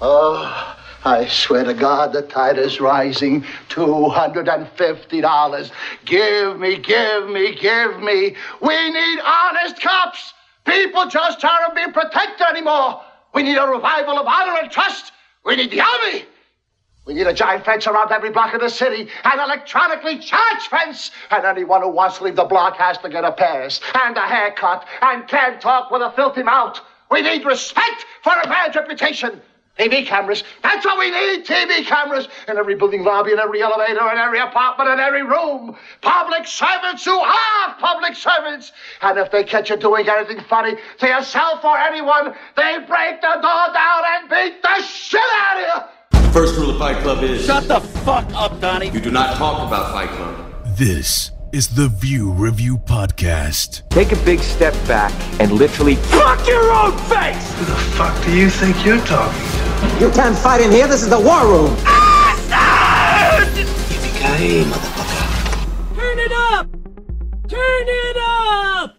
Oh, I swear to God, the tide is rising. $250. Give me, give me, give me. We need honest cops. People just aren't being protected anymore. We need a revival of honor and trust. We need the army. We need a giant fence around every block of the city, an electronically charged fence, and anyone who wants to leave the block has to get a pass and a haircut and can't talk with a filthy mouth. We need respect for a man's reputation. TV cameras. That's what we need. TV cameras in every building lobby, in every elevator, in every apartment, in every room. Public servants who are public servants. And if they catch you doing anything funny to yourself or anyone, they break the door down and beat the shit out of you. The first rule of Fight Club is Shut the fuck up, Donnie. you do not talk about Fight Club. This is the View Review Podcast. Take a big step back and literally fuck your own face! Who the fuck do you think you're talking to? You can't fight in here. This is the war room. Yippee-ki-yay, motherfucker. Turn it up! Turn it up!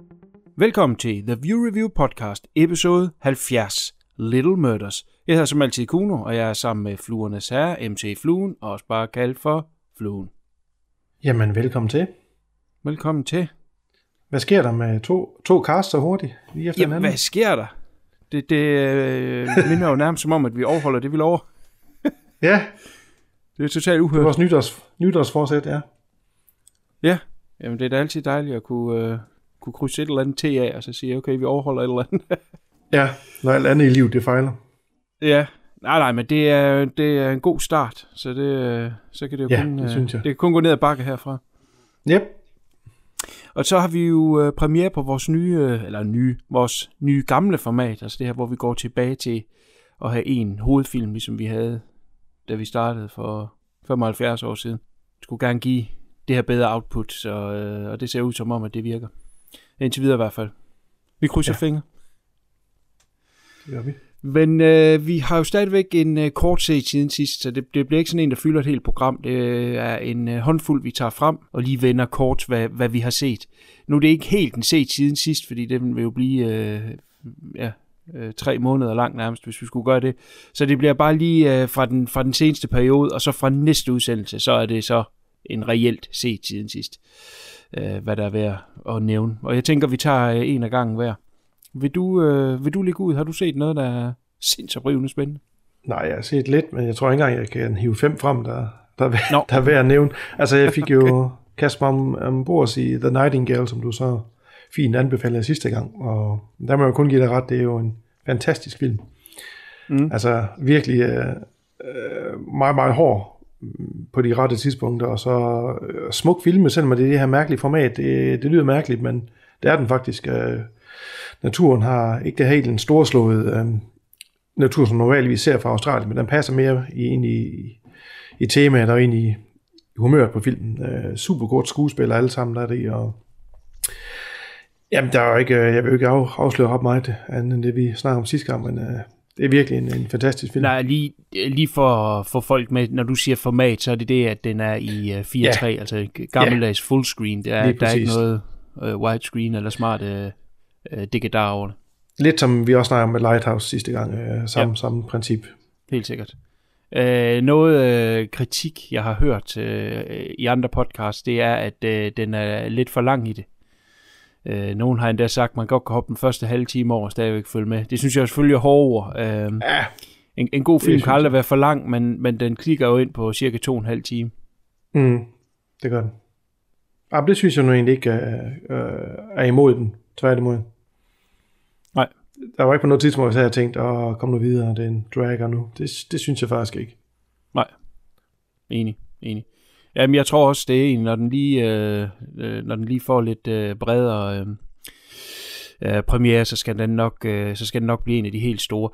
Velkommen til The View Review Podcast, episode 70, Little Murders. Jeg hedder som altid Kuno, og jeg er sammen med Fluernes Herre, MC Fluen, og også bare kaldt for Fluen. Jamen, velkommen til. Velkommen til. Hvad sker der med to, to cast så hurtigt? Lige efter Jamen, hvad sker der? Det, det øh, minder jo nærmest som om, at vi overholder det, vi lover. Ja, Det er totalt det er uhørt. vores nytårs, nytårsforsæt, ja. Ja, jamen det er da altid dejligt at kunne, øh, kunne krydse et eller andet T af, og så sige, okay, vi overholder et eller andet. Ja, når alt andet i livet, det fejler. ja, nej, nej, men det er, det er en god start, så, det, øh, så kan det jo Ja, kun, det øh, synes jeg. det kan kun gå ned ad bakke herfra. Yep. Og så har vi jo øh, premiere på vores nye, øh, eller nye, vores nye gamle format, altså det her, hvor vi går tilbage til at have en hovedfilm, ligesom vi havde, da vi startede for 75 år siden. Vi skulle gerne give det her bedre output, så, øh, og det ser ud som om, at det virker. Indtil videre i hvert fald. Vi krydser. Ja. fingre. Det gør vi. Men øh, vi har jo stadigvæk en øh, kort set siden sidst, så det, det bliver ikke sådan en, der fylder et helt program. Det øh, er en øh, håndfuld, vi tager frem og lige vender kort, hvad, hvad vi har set. Nu er det ikke helt en set siden sidst, fordi den vil jo blive øh, ja, øh, tre måneder lang nærmest, hvis vi skulle gøre det. Så det bliver bare lige øh, fra, den, fra den seneste periode, og så fra næste udsendelse, så er det så en reelt set siden sidst, øh, hvad der er værd at nævne. Og jeg tænker, vi tager øh, en af gangen hver. Vil du, øh, vil du ligge ud? Har du set noget, der er sindssygt rivende spændende? Nej, jeg har set lidt, men jeg tror ikke engang, jeg kan hive fem frem, der, der, er, Nå. der er værd at nævne. Altså, jeg fik jo kastet mig om, ombord i The Nightingale, som du så fint anbefalede sidste gang. Og der må jeg jo kun give dig ret, det er jo en fantastisk film. Mm. Altså, virkelig øh, øh, meget, meget hård mm, på de rette tidspunkter, og så øh, smuk filme, selvom det er det her mærkelige format. Det, det lyder mærkeligt, men det er den faktisk. Øh, naturen har ikke det helt en storslået øh, natur, som normalt vi ser fra Australien, men den passer mere ind i, i temaet og ind i, humøret på filmen. Øh, super godt skuespiller alle sammen, der er det og Jamen, der er jo ikke, øh, jeg vil jo ikke af, afsløre ret meget andet end det, vi snakker om sidste gang, men øh, det er virkelig en, en fantastisk film. Nej, lige, lige for få folk med, når du siger format, så er det det, at den er i uh, 4.3, ja. altså gammeldags fullscreen. Der er, der er ikke noget uh, widescreen eller smart uh, digedar over det. Lidt som vi også snakkede om med Lighthouse sidste gang, øh, samme, ja. samme princip. Helt sikkert. Uh, noget uh, kritik, jeg har hørt uh, i andre podcasts, det er, at uh, den er lidt for lang i det. Uh, nogen har endda sagt, at man godt kan hoppe den første halve time over og stadigvæk følge med. Det synes jeg selvfølgelig er hårde ord. Uh, Ja, en, en god film kan aldrig være for lang, men, men den klikker jo ind på cirka to og en halv time. mm, det gør den. Ja, det synes jeg nu egentlig ikke øh, øh, er imod den, tværtimod. Nej. Der var ikke på noget tidspunkt, hvor jeg havde tænkt, åh, kom nu videre, det er en dragger nu. Det, det synes jeg faktisk ikke. Nej. Enig, enig. Jamen, jeg tror også, det er en, når den lige, øh, øh, når den lige får lidt øh, bredere øh, øh, premiere, så skal, den nok, øh, så skal den nok blive en af de helt store.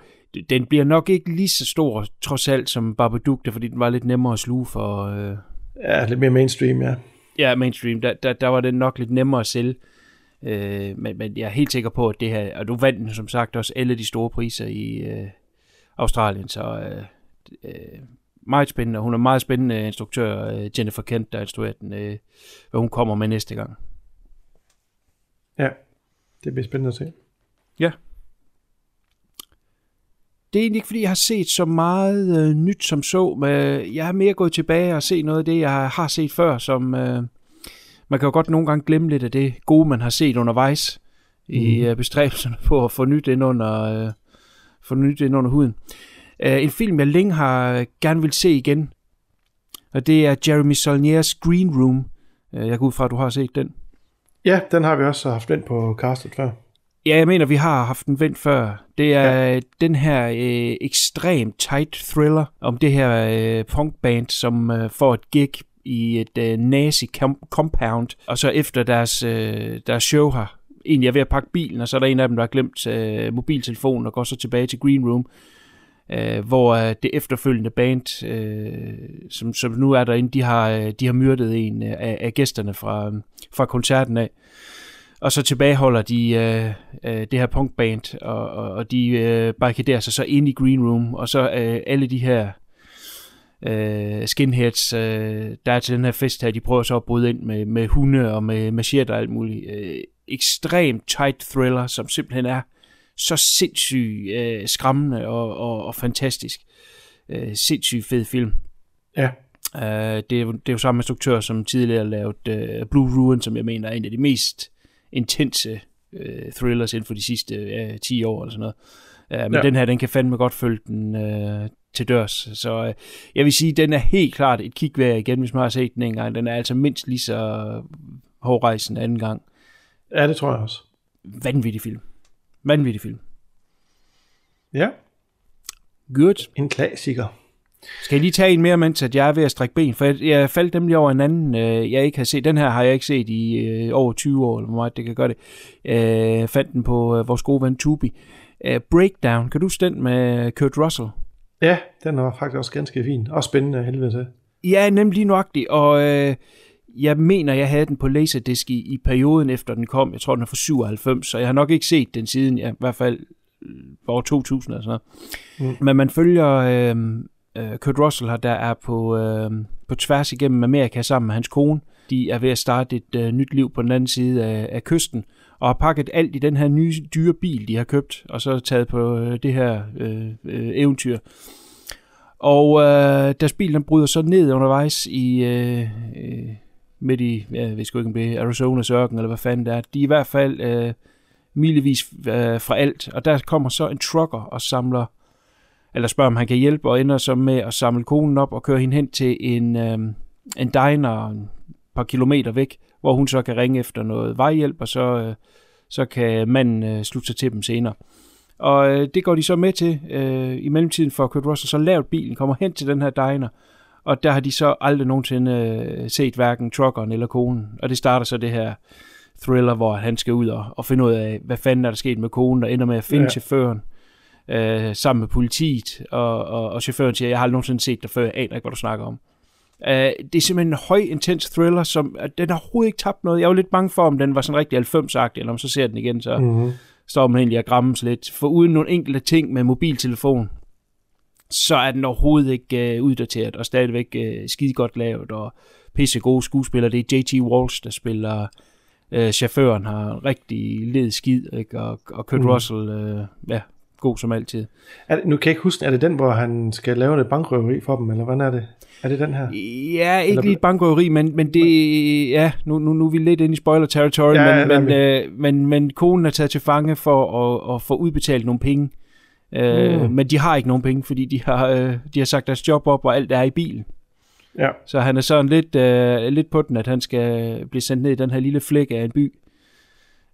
Den bliver nok ikke lige så stor, trods alt, som Babadook, der, fordi den var lidt nemmere at sluge for... Øh, Ja, lidt mere mainstream, ja. ja, mainstream, der, der, der var den nok lidt nemmere at sælge. Øh, men, men jeg er helt sikker på, at det her... Og du vandt den, som sagt, også alle de store priser i øh, Australien, så... Øh, øh, meget spændende. Hun er meget spændende instruktør, øh, Jennifer Kent, der instruerer den, øh, hvad hun kommer med næste gang. Ja, det bliver spændende at se. Ja. det er egentlig ikke, fordi jeg har set så meget øh, nyt som så. Men jeg har mere gået tilbage og set noget af det, jeg har set før, som... Øh, man kan jo godt nogle gange glemme lidt af det gode, man har set undervejs mm. i øh, bestræbelserne på at få nyt ind under, øh, få nyt ind under huden. Øh, en film, jeg længe har gerne vil se igen, og det er Jeremy Saulniers Green Room. Øh, jeg går ud fra, at du har set den. Ja, den har vi også haft vendt på castet før. Ja, jeg mener, vi har haft den vendt før. Det er ja. den her øh, ekstremt tight thriller om det her øh, punkband, som øh, får et gig i et øh, nazi-compound, og så efter deres, øh, deres show her, egentlig er ved at pakke bilen, og så er der en af dem, der har glemt øh, mobiltelefonen og går så tilbage til Green Room, øh, hvor øh, det efterfølgende band, øh, som, som nu er derinde, de har, øh, de har myrdet en øh, af, af gæsterne fra, øh, fra koncerten af. Og så tilbageholder de øh, øh, det her punkband, og, og, og de øh, barrikaderer sig så ind i Green Room, og så øh, alle de her øh, skinheads, øh, der er til den her fest her, de prøver så at bryde ind med, med hunde og med machete og alt muligt. Øh, ekstremt tight thriller, som simpelthen er så sindssygt øh, skræmmende og, og, og fantastisk. Øh, sindssygt fed film. Ja. Øh, det, er, det er jo samme instruktør, som tidligere lavet øh, Blue Ruin, som jeg mener er en af de mest intense øh, thrillers inden for de sidste øh, 10 år eller sådan noget. Uh, men ja. den her, den kan fandme godt følge den øh, til dørs. Så øh, jeg vil sige, den er helt klart et kig værd igen, hvis man har set den en gang. Den er altså mindst lige så hårdrejsende anden gang. Ja, det tror jeg også. Vanvittig film. Vanvittig film. Ja. Good. En klassiker. Skal jeg lige tage en mere, mens at jeg er ved at strække ben? For jeg, jeg faldt nemlig over en anden, øh, jeg ikke har set. Den her har jeg ikke set i øh, over 20 år, eller hvor meget det kan gøre det. Øh, fandt den på øh, vores gode ven Tubi. Uh, Breakdown, kan du stænde med Kurt Russell? Ja, den var faktisk også ganske fin. Og spændende, helvede til. Ja, nemlig lige nøjagtigt. Og øh, jeg mener, jeg havde den på Laserdisc i, i perioden efter den kom. Jeg tror, den er fra 97, så jeg har nok ikke set den siden, ja, i hvert fald år 2000 eller sådan noget. Mm. Men man følger øh, øh, Kurt Russell her, der er på, øh, på tværs igennem Amerika sammen med hans kone. De er ved at starte et øh, nyt liv på den anden side af, af kysten, og har pakket alt i den her nye dyre bil, de har købt, og så taget på øh, det her øh, øh, eventyr. Og øh, deres bil den bryder så ned undervejs i øh, øh, midt i, ja, jeg ved ikke, om det er Arizonas ørken, eller hvad fanden det er. De er i hvert fald øh, milevis øh, fra alt, og der kommer så en trucker og samler, eller spørger, om han kan hjælpe, og ender så med at samle konen op og køre hende hen til en, øh, en diner et par kilometer væk, hvor hun så kan ringe efter noget vejhjælp, og så, øh, så kan manden øh, slutte sig til dem senere. Og øh, det går de så med til. Øh, I mellemtiden får Kurt Russell så lavet bilen, kommer hen til den her diner, og der har de så aldrig nogensinde øh, set hverken truckeren eller konen. Og det starter så det her thriller, hvor han skal ud og, og finde ud af, hvad fanden er der sket med konen, og ender med at finde ja. chaufføren øh, sammen med politiet. Og, og, og chaufføren siger, jeg har aldrig nogensinde set dig før, jeg aner ikke, hvad du snakker om. Uh, det er simpelthen en høj, intens thriller, som uh, den har overhovedet ikke tabt noget. Jeg var lidt bange for, om den var sådan rigtig 90-agtig, eller om så ser den igen, så mm-hmm. står man egentlig og grammes lidt. For uden nogle enkelte ting med mobiltelefon, så er den overhovedet ikke uh, uddateret, og stadigvæk uh, skide godt lavet, og pisse gode skuespillere. Det er J.T. Walsh, der spiller uh, chaufføren, har rigtig led skid, ikke? Og, og Kurt mm. Russell, uh, ja, god som altid. Er det, nu kan jeg ikke huske, er det den, hvor han skal lave det bankrøveri for dem, eller hvordan er det? Er det den her? Ja, ikke Eller... lige et bankrøveri, men, men det, ja, nu, nu, nu er vi lidt inde i spoiler territory, ja, men, ja, men, øh, men, men konen er taget til fange for at, at få udbetalt nogle penge. Øh, mm. Men de har ikke nogen penge, fordi de har, øh, de har sagt deres job op, og alt er i bilen. Ja. Så han er sådan lidt, øh, lidt på den, at han skal blive sendt ned i den her lille flæk af en by,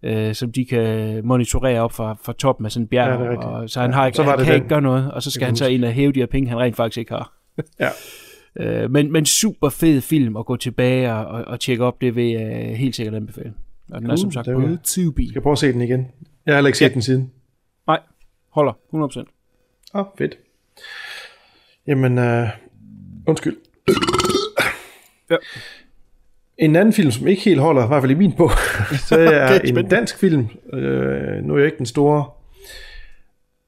øh, som de kan monitorere op fra, fra toppen af sådan en bjerg. Ja, og, så han, har ikke, så han kan den. ikke gøre noget, og så skal han så ind og hæve de her penge, han rent faktisk ikke har. ja. Øh, men, men super fed film at gå tilbage og, og, og tjekke op, det vil jeg helt sikkert anbefale. Og den uh, er som sagt på Tubi. Skal jeg prøve at se den igen? Jeg har heller ikke set ja. den siden. Nej, holder 100%. Åh, oh, fedt. Jamen, uh, undskyld. ja. En anden film, som ikke helt holder, i hvert fald i min bog, så er okay, en dansk film. Uh, nu er jeg ikke den store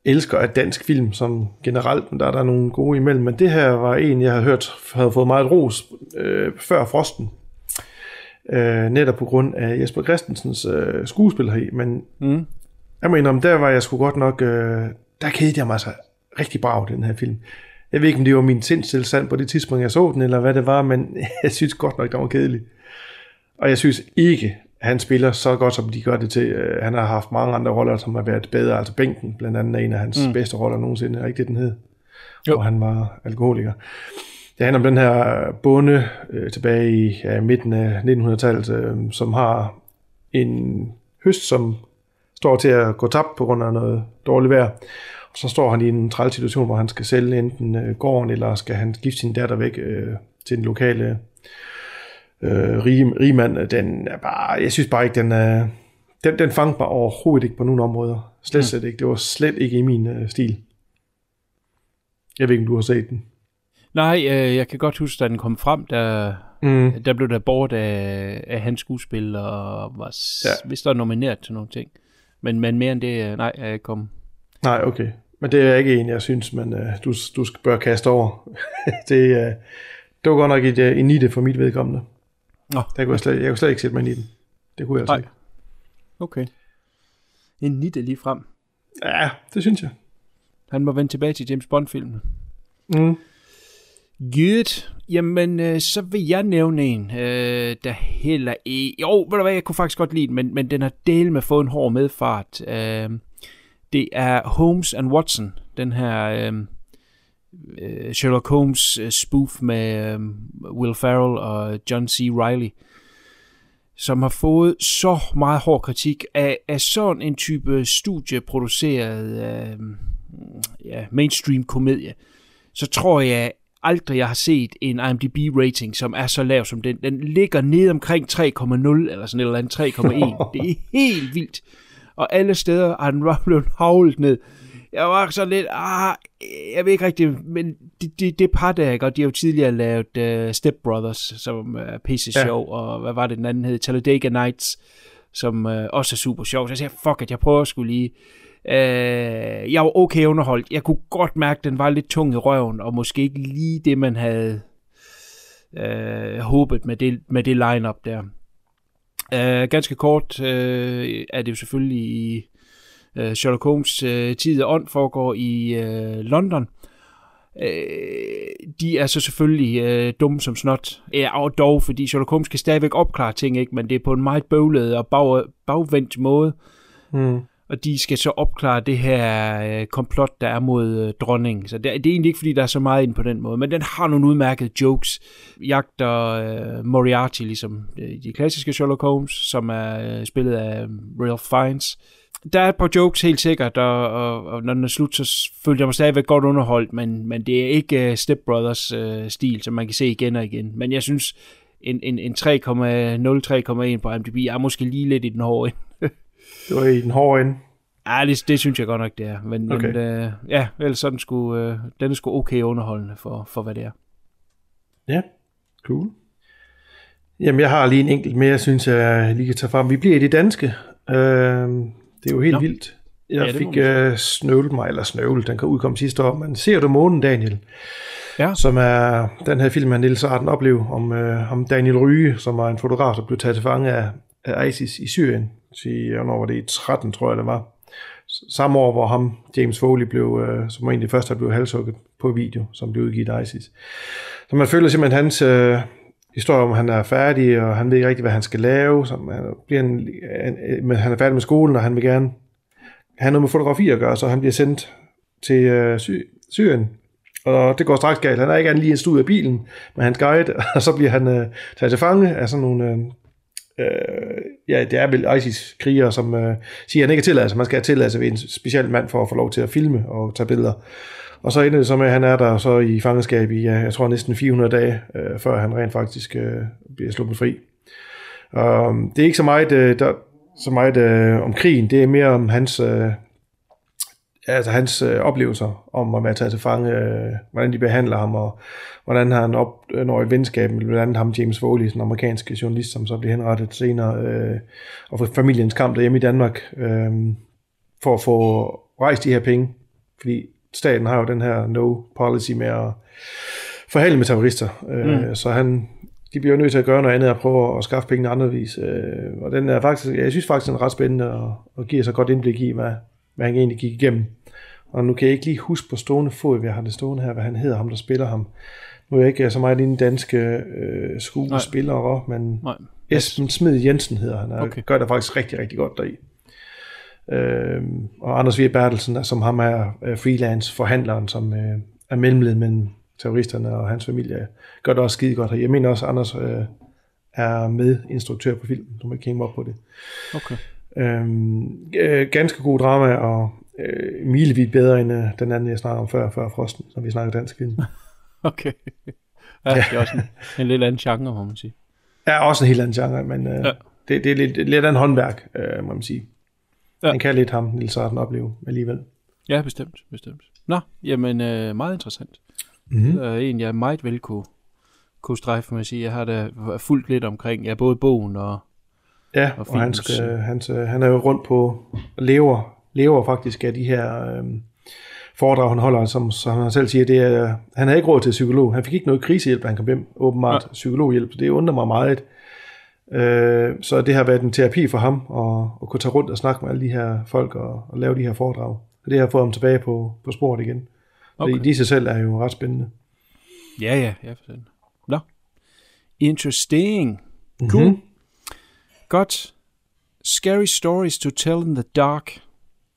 elsker af dansk film som generelt, men der er der nogle gode imellem. Men det her var en, jeg havde hørt, havde fået meget ros øh, før Frosten. Øh, netop på grund af Jesper Christensens øh, skuespil her Men mm. jeg mener, der var jeg sgu godt nok, øh, der kedede jeg mig så rigtig brav, den her film. Jeg ved ikke, om det var min sindstilstand på det tidspunkt, jeg så den, eller hvad det var, men jeg synes godt nok, det var kedeligt. Og jeg synes ikke, at han spiller så godt, som de gør det til. Øh, Han har haft mange andre roller, som har været bedre. Altså Bænken, blandt andet, er en af hans mm. bedste roller nogensinde. Er ikke det, den hed? Jo. Hvor han var alkoholiker. Det handler om den her bonde øh, tilbage i ja, midten af 1900-tallet, øh, som har en høst, som står til at gå tabt på grund af noget dårligt vejr. Og så står han i en træls situation, hvor han skal sælge enten øh, gården, eller skal han gifte sin datter væk øh, til den lokale øh, rige, rige mand. Den er bare, jeg synes bare ikke, den er... Den, den fangede mig overhovedet ikke på nogen områder. Slet, slet ikke. Det var slet ikke i min øh, stil. Jeg ved ikke, om du har set den. Nej, øh, jeg kan godt huske, da den kom frem, der, Mm. der blev der bort af, af hans skuespil, og var Ja. vist der nomineret til nogle ting. Men, men mere end det, øh, nej, jeg ikke kommet. Nej, okay. Men det er ikke en, jeg synes, men øh, du, du skal bør kaste over. det, øh, det var godt nok et, øh, en nite for mit vedkommende. Nå, Der kunne jeg, slet, jeg kunne slet ikke sætte mig ind i den. Det kunne jeg altså Nej. ikke. okay. En nitte lige frem. Ja, det synes jeg. Han må vende tilbage til James Bond-filmen. Mm. Godt. Jamen, øh, så vil jeg nævne en, øh, der heller i... Jo, ved du hvad, jeg kunne faktisk godt lide den, men, men den har del med fået en hård medfart. Øh, det er Holmes and Watson, den her øh, øh, Sherlock Holmes øh, spoof med øh, Will Ferrell og John C. Reilly, som har fået så meget hård kritik af, af sådan en type studieproduceret øh, ja, mainstream komedie så tror jeg aldrig, jeg har set en IMDb-rating, som er så lav som den. Den ligger nede omkring 3,0 eller sådan et eller andet 3,1. det er helt vildt. Og alle steder har den bare blevet havlet ned. Jeg var så lidt, ah, jeg ved ikke rigtigt, men det, det, det par der, ikke? og de har jo tidligere lavet uh, Step Brothers, som er pisse Ja. sjov, og hvad var det den anden hed, Talladega Nights, som uh, også er super sjov. Så jeg siger, fuck it, jeg prøver skulle lige. Uh, jeg var okay underholdt. Jeg kunne godt mærke, at den var lidt tung i røven, og måske ikke lige det, man havde uh, håbet med det, med det line-up der. Uh, ganske kort uh, er det jo selvfølgelig i uh, Sherlock Holmes uh, tid og ånd foregår i uh, London. Uh, de er så selvfølgelig uh, dumme som snot. Ja, og dog, fordi Sherlock Holmes kan stadigvæk opklare ting, ikke? men det er på en meget bøvlet og bag, bagvendt måde. Mm. Og de skal så opklare det her øh, komplot, der er mod øh, dronningen. Så det, det er egentlig ikke, fordi der er så meget ind på den måde. Men den har nogle udmærkede jokes. Jagter øh, Moriarty, ligesom øh, de klassiske Sherlock Holmes, som er øh, spillet af øh, Ralph Fiennes. Der er et par jokes helt sikkert, og, og, og når den er slut, så følte jeg mig stadigvæk godt underholdt, men, men det er ikke uh, Step Brothers uh, stil, som man kan se igen og igen. Men jeg synes, en, en, en 3,0-3,1 på IMDb er måske lige lidt i den hårde ende. Det var i den hårde ende. Ja, det, det synes jeg godt nok, det er. Men, okay. Men øh, ja, ellers så er den sgu, øh, den er sgu okay underholdende for, for, hvad det er. Ja, cool. Jamen, jeg har lige en enkelt mere, synes jeg lige kan tage frem. Vi bliver i det danske. Øh, det er jo helt Nå. Vildt. Jeg Ja, fik øh, snøvlet mig, eller snøvlet, den kan udkomme sidste år, men ser du månen, Daniel? Ja. Som er den her film af Niels Arden oplev om, øh, om Daniel Ryge, som var en fotograf, der blev taget til fange af, af ISIS i Syrien. Til, hvornår var det? I 13, tror jeg det var. Samme år, hvor ham, James Foley, blev, øh, som var en af de første, der blev halshugget på video, som blev udgivet af ISIS. Så man føler simpelthen hans øh, historie om, at han er færdig, og han ved ikke rigtig, hvad han skal lave. Så han, bliver en, en, men han er færdig med skolen, og han vil gerne have noget med fotografi at gøre, så han bliver sendt til øh, Sy- Syrien. Og det går straks galt. Han er ikke andet lige en stud af bilen med hans guide, og så bliver han øh, taget til fange af sådan nogle... Øh, øh, ja, det er vel ISIS-krigere, som øh, siger, at han ikke er tilladelse. Man skal have tilladelse ved en speciel mand for at få lov til at filme og tage billeder. Og så ender det så med, at han er der så i fangenskab i, ja, jeg tror næsten 400 dage, øh, før han rent faktisk øh, bliver sluppet fri. Og um, det er ikke så meget, øh, der, så meget øh, om krigen, det er mere om hans, øh, altså hans øh, oplevelser om at være taget til fange, øh, hvordan de behandler ham, og hvordan han opnår øh, et venskab med blandt andet ham James Foley, den amerikanske journalist, som så bliver henrettet senere, øh, og for familiens kamp derhjemme i Danmark, øh, for at få rejst de her penge, fordi staten har jo den her no policy med at forhandle med terrorister, øh, mm. så han, de bliver nødt til at gøre noget andet og prøve at skaffe pengene anderledes. Øh, og den er faktisk, jeg synes faktisk, den er ret spændende og, og giver så godt indblik i, hvad, hvad han egentlig gik igennem. og nu kan jeg ikke lige huske på stående fod, hvad jeg har det stående her, hvad han hedder, ham der spiller ham. Nu er jeg ikke så meget inde i danske øh, skuespillere, men Nej. Esben Smed Jensen hedder han, og okay. gør det faktisk rigtig, rigtig godt deri. Øhm, og Anders V. Bertelsen, som ham er øh, freelance forhandleren, som øh, er mellemled mellem terroristerne og hans familie, gør det også skide godt. Og jeg mener også, at Anders øh, er medinstruktør på filmen. Du må ikke hænge mig op på det. Okay. Øhm, øh, ganske god drama, og øh, milevidt bedre end øh, den anden, jeg snakker om før, før Frosten, som vi snakker dansk film. Okay. Ja, det er også en, en lidt anden genre, må man sige. er også en helt anden genre, men øh, Ja. ja. det, det er lidt, lidt en håndværk, øh, må man sige. Ja. Ja. Man kan lidt ham, Nils Arden, opleve alligevel. Ja, bestemt, bestemt. Nå, jamen øh, meget interessant. Mhm. Mm. Det er en, jeg meget vel kunne, kunne strejfe med at sige. Jeg har da fulgt lidt omkring, ja, både bogen og... Ja, Og og, han, skal, øh, han, øh, han er jo rundt på, lever, lever faktisk af de her øh, foredrag, han holder, som, som han selv siger, det er, han havde ikke råd til psykolog. Han fik ikke noget krisehjælp, han kom hjem, åbenbart Nej. psykologhjælp, det undrer mig meget. Øh, så det har været en terapi for ham, at, at kunne tage rundt og snakke med alle de her folk, og, og lave de her foredrag. Og det har fået ham tilbage på, på sporet igen. Okay. Det i sig selv er jo ret spændende. Ja, ja, ja, for den. Nå. Interesting. Cool. Mhm. Mm-hmm. Godt. Scary Stories to Tell in the Dark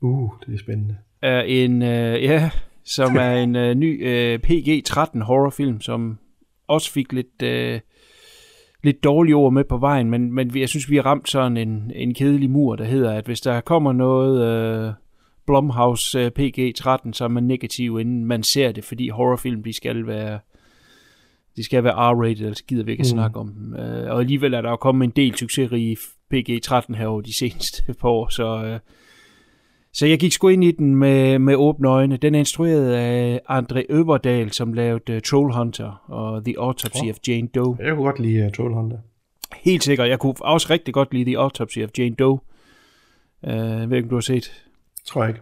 Uh, det er spændende. er en, øh, ja, som er en øh, ny øh, PG-13 horrorfilm, som også fik lidt, øh, lidt dårlige ord med på vejen, men, men jeg synes, vi har ramt sådan en, en kedelig mur, der hedder, at hvis der kommer noget øh, Blumhouse øh, PG-13, så er man negativ, inden man ser det, fordi horrorfilm, de skal være de skal være R-rated, ellers gider vi ikke at Mm. snakke om dem. Øh, og alligevel er der jo kommet en del succesrige PG-13 her over de seneste par år, så, øh, så jeg gik sgu ind i den med, med åbne øjne. Den er instrueret af André Øverdal, som lavede uh, Trollhunter og The Autopsy Åh. of Jane Doe. Jeg kunne godt lide uh, Trollhunter. Helt sikkert. Jeg kunne også rigtig godt lide The Autopsy of Jane Doe. Uh, jeg ved ikke, om du har set. Tror jeg ikke.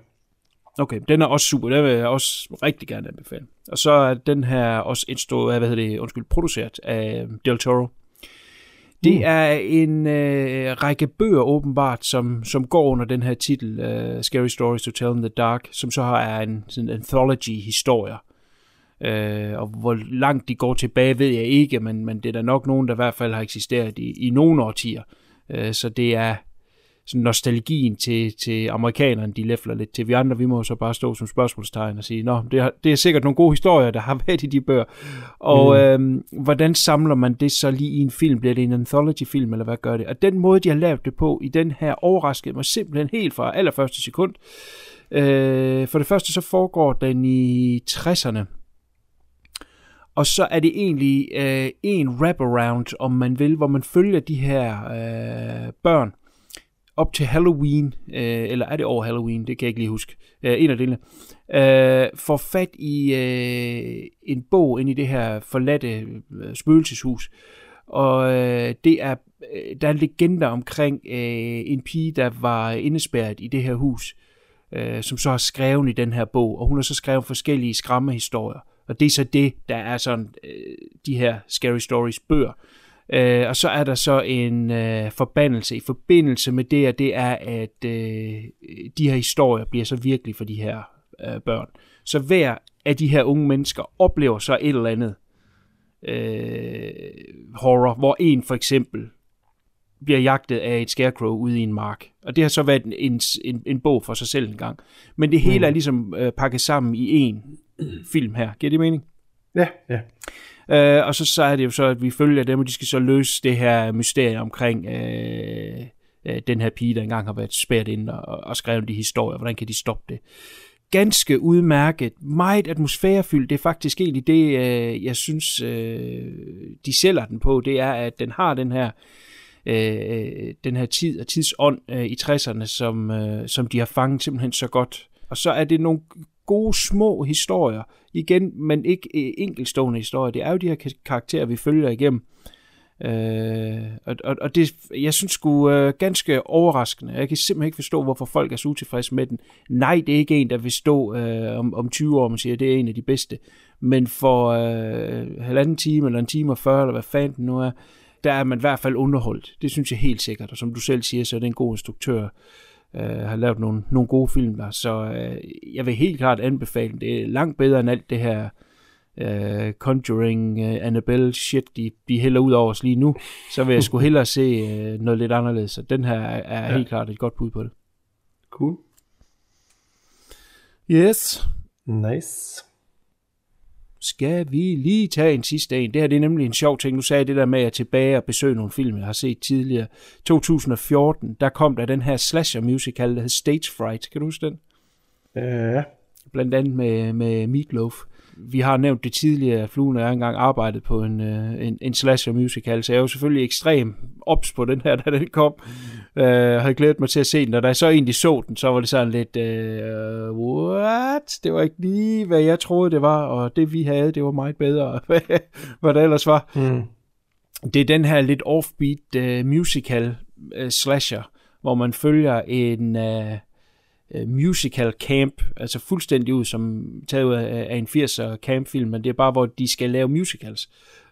Okay, den er også super. Den vil jeg også rigtig gerne anbefale. Og så er den her også instrueret, hvad hedder det, undskyld, produceret af Del Toro. Det Mm. er en øh, række bøger åbenbart, som, som går under den her titel, øh, Scary Stories to Tell in the Dark, som så er en sådan anthology-historie. Øh, og hvor langt de går tilbage, ved jeg ikke, men, men det er der nok nogen, der i hvert fald har eksisteret i, i nogle årtier. Øh, så det er sådan nostalgien til, til amerikanerne, de læfler lidt til. Vi andre, vi må jo så bare stå som spørgsmålstegn og sige, nå, det er, det er sikkert nogle gode historier, der har været i de bøger. Og mm. øhm, hvordan samler man det så lige i en film? Bliver det en anthology-film, eller hvad gør det? Og den måde, de har lavet det på i den her, overraskede mig simpelthen helt fra allerførste sekund. Øh, for det første så foregår den i 60'erne. Og så er det egentlig øh, en wraparound, om man vil, hvor man følger de her øh, børn op til Halloween, øh, eller er det over Halloween, det kan jeg ikke lige huske, øh, en af delene, øh, får fat i øh, en bog ind i det her forladte øh, spøgelseshus, og øh, det er, øh, der er legender omkring øh, en pige, der var indespærret i det her hus, øh, som så har skrevet i den her bog, og hun har så skrevet forskellige skræmmehistorier, og det er så det, der er sådan øh, de her Scary Stories bøger. Øh, og så er der så en øh, forbandelse i forbindelse med det, og det er, at øh, de her historier bliver så virkelig for de her øh, børn. Så hver af de her unge mennesker oplever så et eller andet øh, horror, hvor en for eksempel bliver jagtet af et scarecrow ude i en mark. Og det har så været en, en, en bog for sig selv en gang. Men det hele er ligesom øh, pakket sammen i en film her. Giver det mening? Ja, ja. Øh, og så, så er det jo så, at vi følger dem, og de skal så løse det her mysterie omkring øh, øh, den her pige, der engang har været spærret ind og, og skrevet de historier. Hvordan kan de stoppe det? Ganske udmærket, meget atmosfærefyldt. Det er faktisk egentlig det, øh, jeg synes, øh, de sælger den på. Det er, at den har den her øh, øh den her tid og tidsånd øh, i 60'erne, som, øh, som de har fanget simpelthen så godt. Og så er det nogle gode små historier, igen, men ikke øh, enkelstående historier. Det er jo de her karakterer, vi følger igennem. Øh, og, og, og det, jeg synes sgu øh, ganske overraskende. Jeg kan simpelthen ikke forstå, hvorfor folk er så utilfredse med den. Nej, det er ikke en, der vil stå øh, om, om 20 år, man siger, det er en af de bedste. Men for øh, halvanden time, eller en time og 40, eller hvad fanden nu er, der er man i hvert fald underholdt. Det synes jeg helt sikkert. Og som du selv siger, så er det en god instruktør, øh, har lavet nogle, nogle gode film der, så øh, jeg vil helt klart anbefale. Det er langt bedre end alt det her øh, Conjuring, øh, Annabelle shit, de, de hælder ud over os lige nu, så vil jeg sgu hellere se øh, noget lidt anderledes. Så den her er, er ja. helt klart et godt bud på det. Cool. Yes. Nice. Skal vi lige tage en sidste en? Det her det er nemlig en sjov ting. Nu sagde jeg det der med at tilbage og besøge nogle film, jeg har set tidligere. 2014, der kom der den her slasher musical, der hed Stage Fright. Kan du huske den? Ja. Blandt andet med, med Meatloaf. Vi har nævnt det tidligere, Fluen og jeg engang arbejdet på en, øh, en, en slasher musical, så jeg er jo selvfølgelig ekstrem ops på den her, da den kom. Jeg øh, havde glædet mig til at se den, og da jeg så egentlig så den, så var det sådan lidt, uh, what? Det var ikke lige, hvad jeg troede, det var, og det vi havde, det var meget bedre, hvad det ellers var. Mm. Det er den her lidt offbeat uh, musical uh, slasher, hvor man følger en... Øh, musical camp, altså fuldstændig ud som taget ud af en 80'er campfilm, men det er bare, hvor de skal lave musicals.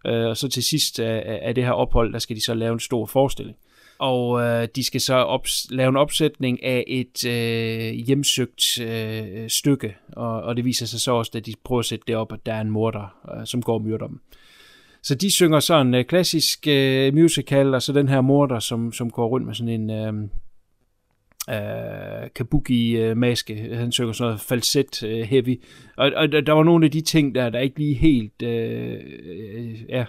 Øh, og så til sidst af det her ophold, der skal de så lave en stor forestilling og øh, de skal så ops- lave en opsætning af et øh, hjemsøgt øh, stykke, og, og det viser sig så også, at de prøver at sætte det op, at der er en morder, øh, som går og myrder dem. Så de synger sådan en øh, klassisk øh, musical, og så den her morder, som, som går rundt med sådan en øh, øh, kabuki-maske. Øh, Han synger sådan noget falset-heavy. Øh, og, og der var nogle af de ting, der, der ikke lige helt øh, øh ja,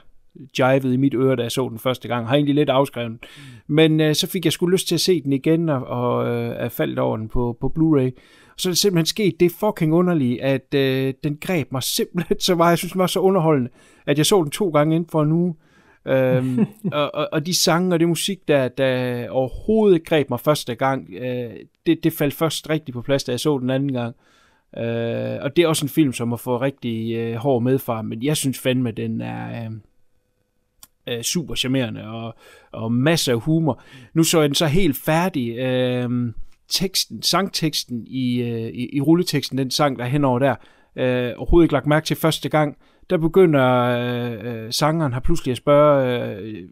jivet i mit øre, da jeg så den første gang. Har egentlig lidt afskrevet Men øh, så fik jeg sgu lyst til at se den igen, og, og øh, er faldt over den på, på Blu-ray. Så er det simpelthen sket det fucking underlige, at øh, den greb mig simpelthen så meget. Jeg synes, den var så underholdende, at jeg så den to gange inden for en uge øhm, og, og, og de sange og det musik, der, der overhovedet greb mig første gang, øh, det, det faldt først rigtig på plads, da jeg så den anden gang. Øh, og det er også en film, som har fået rigtig øh, hård medfar, men jeg synes fandme, den er... Øh, øh, super charmerende og, og masser af humor. Nu så jeg den så helt færdig. Øh, teksten, sangteksten i, øh, i, i rulleteksten, den sang der henover der, øh, overhovedet ikke lagt mærke til første gang, der begynder øh, øh, sangeren har pludselig at spørge, øh,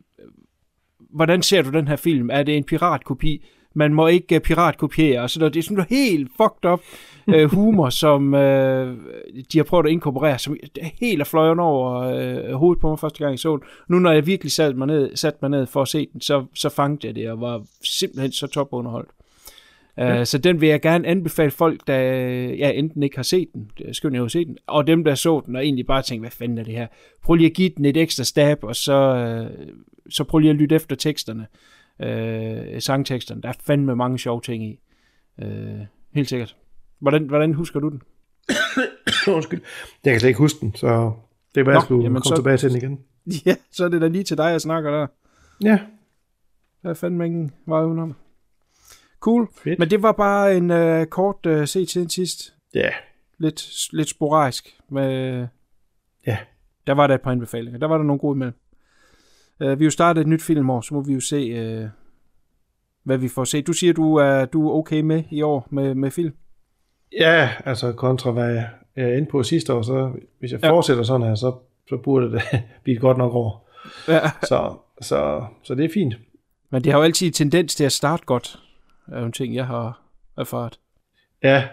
hvordan ser du den her film? Er det en piratkopi? man må ikke uh, piratkopiere, og så der, det er sådan noget helt fucked up uh, humor, som uh, de har prøvet at inkorporere, som helt er fløjen over uh, hovedet på mig første gang i så den. Nu når jeg virkelig satte mig ned, sat mig ned for at se den, så, så fangede jeg det, og var simpelthen så topunderholdt. Uh, Så den vil jeg gerne anbefale folk, der ja, enten ikke har set den, skønt, jeg har set den, og dem, der så den, og egentlig bare tænker, hvad fanden er det her? Prøv lige at give den et ekstra stab, og så, uh, så prøv lige at lytte efter teksterne øh, sangteksterne. Der er fandme mange sjove ting i. Øh, helt sikkert. Hvordan, hvordan husker du den? Undskyld. Jeg kan slet ikke huske den, så det er bare, jeg skulle komme så, tilbage til den igen. Ja, så er det da lige til dig, jeg snakker der. Ja. Der er fandme ingen vej udenom. Cool. Fedt. Men det var bare en uh, kort uh, se til sidst. Ja. Yeah. Lidt, lidt sporadisk. Med, ja. Der var der et par anbefalinger. Der var der nogle gode med. Uh, vi jo startet et nyt filmår, så må vi jo se, uh, hvad vi får set. Du siger, du er, du er okay med i år med, med film? Ja, altså kontra hvad jeg er inde på sidste år, så hvis jeg ja. fortsætter sådan her, så, så burde det blive et godt nok år. Ja. Så, så, så det er fint. Men det har jo altid tendens til at starte godt, er jo en ting, jeg har erfaret. Ja.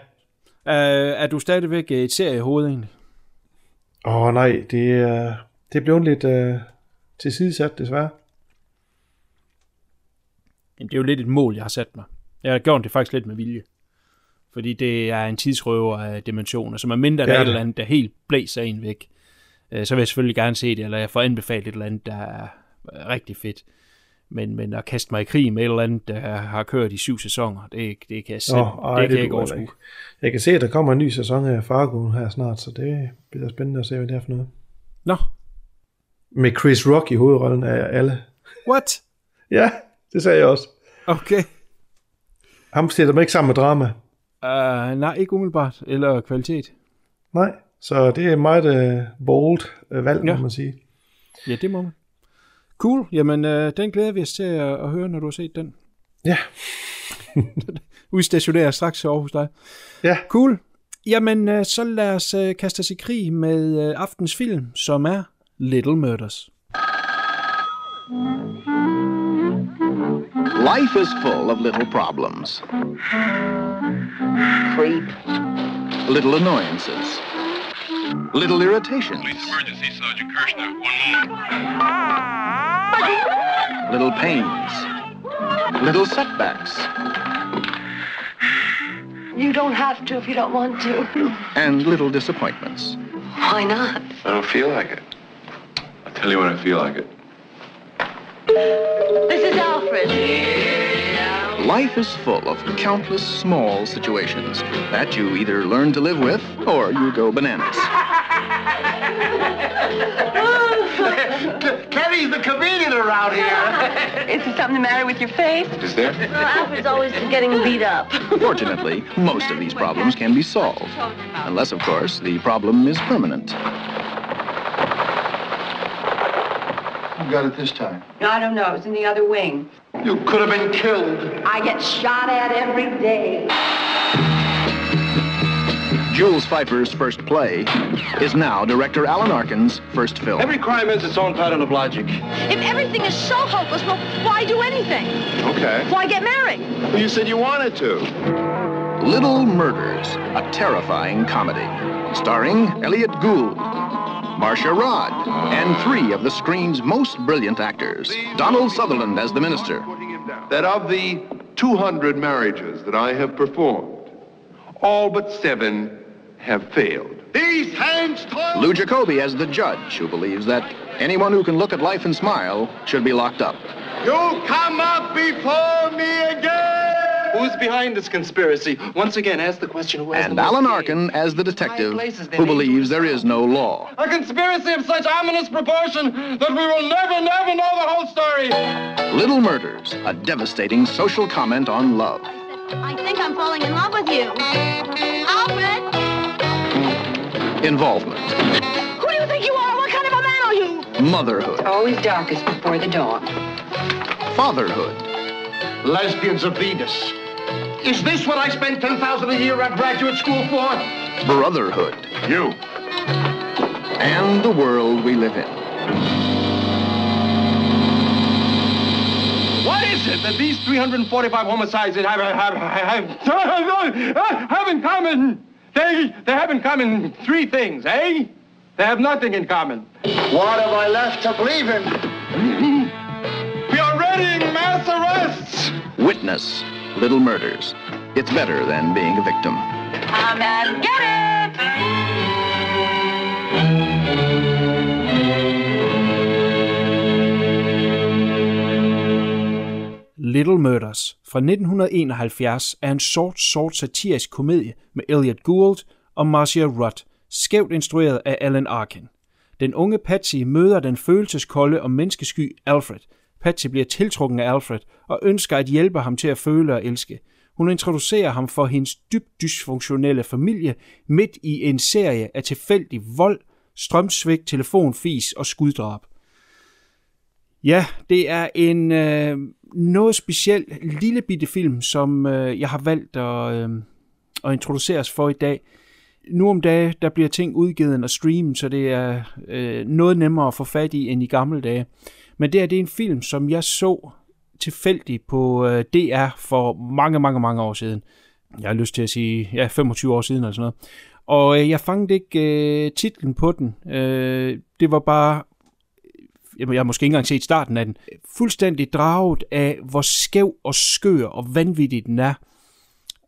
Uh, er du stadigvæk et serie i hovedet egentlig? Åh oh, nej, det er, det er blevet lidt, uh, tilsidesat, desværre. Jamen, det er jo lidt et mål, jeg har sat mig. Jeg har gjort det faktisk lidt med vilje. Fordi det er en tidsrøver af dimensioner, som er mindre der er et eller andet, der helt blæser en væk. Øh, så vil jeg selvfølgelig gerne se det, eller jeg får anbefalet et eller andet, der er rigtig fedt. Men, men at kaste mig i krig med et eller andet, der har kørt i syv sæsoner, det, det kan jeg, selv, oh, ej, det, det kan jeg ikke overskue. Jeg kan se, at der kommer en ny sæson af Fargo her snart, så det bliver spændende at se, hvad det er for noget. Nå, med Chris Rock i hovedrollen af alle. What? ja, det sagde jeg også. Okay. Ham sætter man ikke sammen med drama. Uh, nej, ikke umiddelbart. Eller kvalitet. Nej, så det er meget uh, bold uh, valg, ja. må man sige. Ja, det må man. Cool. Jamen, uh, den glæder vi os til at, at høre, når du har set den. Ja. Udstationerer straks over hos dig. Ja. Cool. Jamen, uh, så lad os uh, kaste os i krig med uh, aftens film, som er Little Murders. Life is full of little problems. Creep. Little annoyances. Little irritations. emergency, Sergeant Kirshner. One moment. Little pains. Little setbacks. You don't have to if you don't want to. And little disappointments. Why not? I don't feel like it. I'll tell you when I feel like it. This is Alfred. Life is full of countless small situations that you either learn to live with or you go bananas. Kenny's the comedian around here. Is there something the matter with your face? Is there? Well, Alfred's always getting beat up. Fortunately, most of these problems can be solved. Unless, of course, the problem is permanent. Who got it this time? I don't know. It's in the other wing. You could have been killed. I get shot at every day. Jules Pfeiffer's first play is now director Alan Arkin's first film. Every crime has its own pattern of logic. If everything is so hopeless, well, why do anything? Okay. Why get married? Well, you said you wanted to. Little Murders, a terrifying comedy, starring Elliot Gould, Marcia Rod, and three of the screen's most brilliant actors. Donald Sutherland as the minister. That of the 200 marriages that I have performed, all but seven have failed. These hands close. Lou Jacoby as the judge, who believes that anyone who can look at life and smile should be locked up. You come up before me again. Who's behind this conspiracy? Once again, ask the question who has And the most Alan game. Arkin as the detective, who believes there is no law. A conspiracy of such ominous proportion that we will never, never know the whole story. Little Murders, a devastating social comment on love. I think I'm falling in love with you. Alfred! Involvement, Who do you think you are? What kind of a man are you? motherhood, Always darkest before the dawn. fatherhood, Lesbians of Venus. Is this what I spent 10000 a year at graduate school for? brotherhood, You. and the world we live in. What is it that these 345 homicides have, have, have, have, have in common? They, they have in common three things, eh? They have nothing in common. What have I left to believe in? We are readying mass arrests. Witness, Little Murders. It's better than being a victim. Come and get it! Little Murders fra 1971 er en sort, sort satirisk komedie med Elliot Gould og Marcia Rudd, skævt instrueret af Alan Arkin. Den unge Patsy møder den følelseskolde og menneskesky Alfred. Patsy bliver tiltrukken af Alfred og ønsker at hjælpe ham til at føle og elske. Hun introducerer ham for hendes dybt dysfunktionelle familie midt i en serie af tilfældig vold, strømsvigt, telefonfis og skuddrab. Ja, det er en øh, noget speciel lille bitte film, som øh, jeg har valgt at, øh, at introducere os for i dag. Nu om dagen, der bliver ting udgivet og streamet, så det er øh, noget nemmere at få fat i end i gamle dage. Men det her, det er en film, som jeg så tilfældigt på øh, DR for mange, mange, mange år siden. Jeg har lyst til at sige, ja, 25 år siden eller sådan noget. Og øh, jeg fangede ikke øh, titlen på den. Øh, det var bare jeg har måske ikke engang set starten af den, fuldstændig draget af, hvor skæv og skør og vanvittig den er.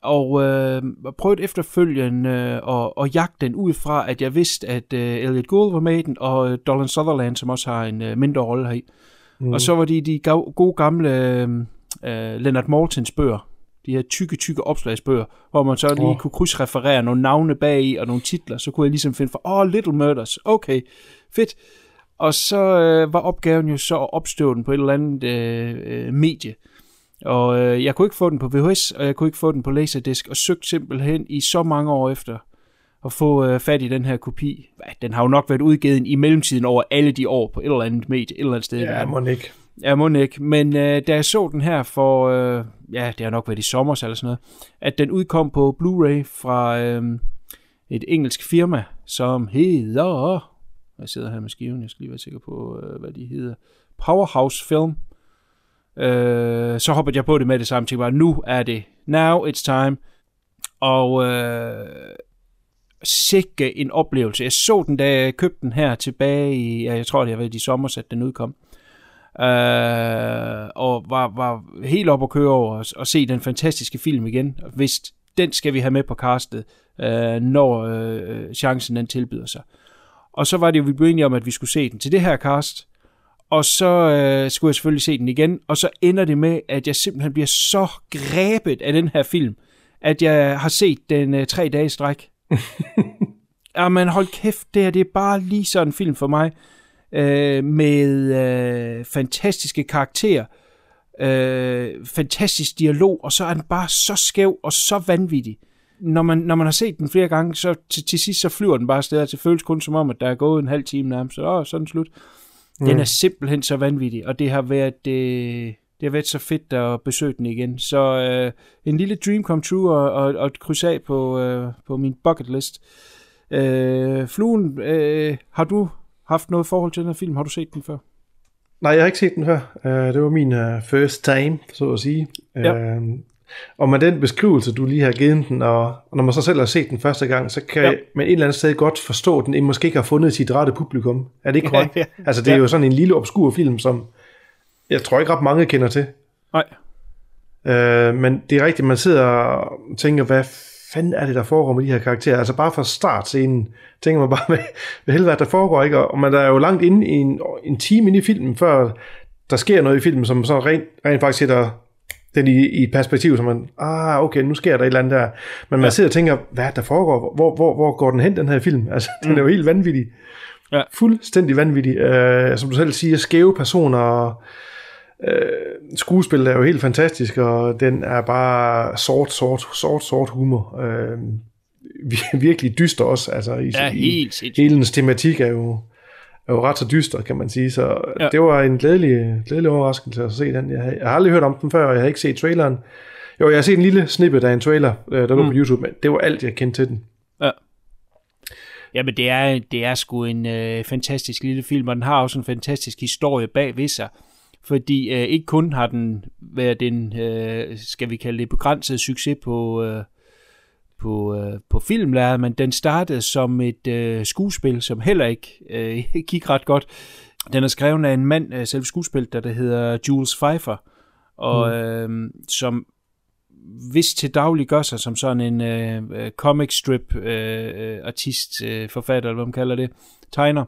Og øh, prøvede efterfølgende øh, at, at jagte den ud fra, at jeg vidste, at øh, Elliot Gould var med i den, og øh, Dolan Sutherland, som også har en øh, mindre rolle heri. Mm. Og så var de de gode gamle øh, øh, Leonard Maltins bøger, de her tykke, tykke opslagsbøger, hvor man så lige Åh. kunne krydsreferere nogle navne bag i og nogle titler, så kunne jeg ligesom finde for, åh, oh, Little Murders, okay, fedt. Og så øh, var opgaven jo så at opstøve den på et eller andet øh, øh, medie. Og øh, jeg kunne ikke få den på VHS, og jeg kunne ikke få den på Laserdisc, og søgte simpelthen i så mange år efter at få øh, fat i den her kopi. Den har jo nok været udgivet i mellemtiden over alle de år på et eller andet medie, et eller andet sted. Ja, må ikke. Ja, må ikke. Men øh, da jeg så den her for, øh, ja, det har nok været i sommer eller sådan noget, at den udkom på Blu-ray fra øh, et engelsk firma, som hedder, jeg sidder her med skiven, jeg skal lige være sikker på, øh, hvad de hedder, Powerhouse Film. Øh, så hoppede jeg på det med det samme. Tænkte bare, nu er det. Now it's time. Og øh, sikke en oplevelse. Jeg så den, da jeg købte den her tilbage i, ja, jeg tror det har været i sommer, at den udkom. Øh, og var, var helt op at køre over og, og se den fantastiske film igen. Og den skal vi have med på castet, øh, når øh, øh chancen den tilbyder sig. Og så var det jo, vi blev enige om, at vi skulle se den til det her cast. Og så øh, skulle jeg selvfølgelig se den igen. Og så ender det med, at jeg simpelthen bliver så grebet af den her film, at jeg har set den øh, tre dage i stræk. Jamen hold kæft, det her det er bare lige sådan en film for mig. Øh, med øh, fantastiske karakterer, øh, fantastisk dialog, og så er den bare så skæv og så vanvittig. Når man, når man har set den flere gange, så til, til sidst så flyver den bare afsted, og det føles kun som om, at der er gået en halv time nærmest, så åh, så den slut. Den Mm. er simpelthen så vanvittig, og det har været, øh, det har været så fedt at besøge den igen. Så øh, en lille dream come true og, og, og et kryds af på, øh, på min bucket list. Øh, Fluen, øh, har du haft noget forhold til den her film? Har du set den før? Nej, jeg har ikke set den før. Uh, det var min uh, first time, så at sige. Ja. Og med den beskrivelse, du lige har givet den, og, og når man så selv har set den første gang, så kan Ja. med et eller andet sted godt forstå, at den måske ikke har fundet sit rette publikum. Er det ikke korrekt? Ja, ja. Altså, det er Ja. jo sådan en lille obskur film, som jeg tror ikke ret mange kender til. Nej. Øh, men det er rigtigt, man sidder og tænker, hvad fanden er det, der foregår med de her karakterer? Altså bare fra startscenen tænker man bare, hvad, hvad helvede er der foregår, ikke? Og man er jo langt inde i en, en time inde i filmen, før der sker noget i filmen, som så rent, rent faktisk sætter den i, i et perspektiv, som man, ah, okay, nu sker der et eller andet der. Men man Ja. sidder og tænker, hvad er der foregår? Hvor, hvor, hvor går den hen, den her film? Altså, den er jo helt vanvittig. Ja. Fuldstændig vanvittig. Øh, som du selv siger, skæve personer, og øh, skuespillet er jo helt fantastisk, og den er bare sort, sort, sort, sort humor. Øh, vir- virkelig dyster også. Altså, i, Ja, i, helt sindssygt. hele dens tematik er jo, er jo ret så dyster, kan man sige. Så Ja. det var en glædelig, glædelig overraskelse at se den. Jeg, har- jeg har aldrig hørt om den før, og jeg har ikke set traileren. Jo, jeg har set en lille snippet af en trailer, øh, der lå Mm. på YouTube, men det var alt, jeg kendte til den. Ja. Jamen, det er, det er sgu en øh, fantastisk lille film, og den har også en fantastisk historie bag ved sig. Fordi øh, ikke kun har den været en, øh, skal vi kalde det, begrænset succes på, øh, på, øh, på filmlæret, men den startede som et øh, skuespil, som heller ikke øh, gik ret godt. Den er skrevet af en mand, øh, selv skuespil, der, der hedder Jules Pfeiffer, og øh, som hvis til daglig gør sig som sådan en øh, øh, comic strip øh, øh, artist, øh, forfatter, eller hvad man kalder det, tegner,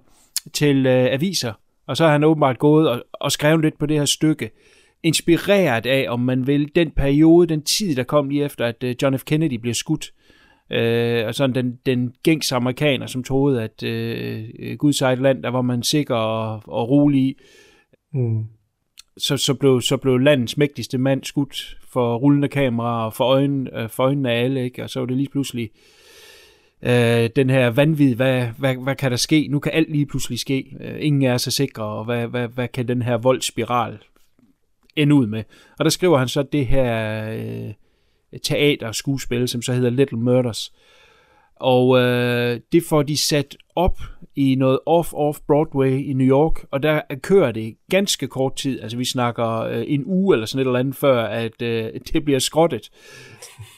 til øh, aviser. Og så har han åbenbart gået og, og skrevet lidt på det her stykke, inspireret af, om man vil, den periode, den tid, der kom lige efter, at øh, John F. Kennedy blev skudt. Øh, og sådan den, den gængse amerikaner, som troede, at øh, Guds eget land, der var man sikker og, og rolig i, Mm. så, så, blev, så blev landets mægtigste mand skudt for rullende kameraer og for, øjne, øh, for øjnene af alle, ikke? og så var det lige pludselig øh, den her vanvid, hvad, hvad, hvad kan der ske? Nu kan alt lige pludselig ske. Øh, ingen er så sikre, og hvad, hvad, hvad kan den her voldsspiral ende ud med? Og der skriver han så det her øh, teaterskuespil, som så hedder Little Murders. Og øh, det får de sat op i noget off-off Broadway i New York, og der kører det ganske kort tid, altså vi snakker øh, en uge eller sådan et eller andet, før at øh, det bliver skrottet.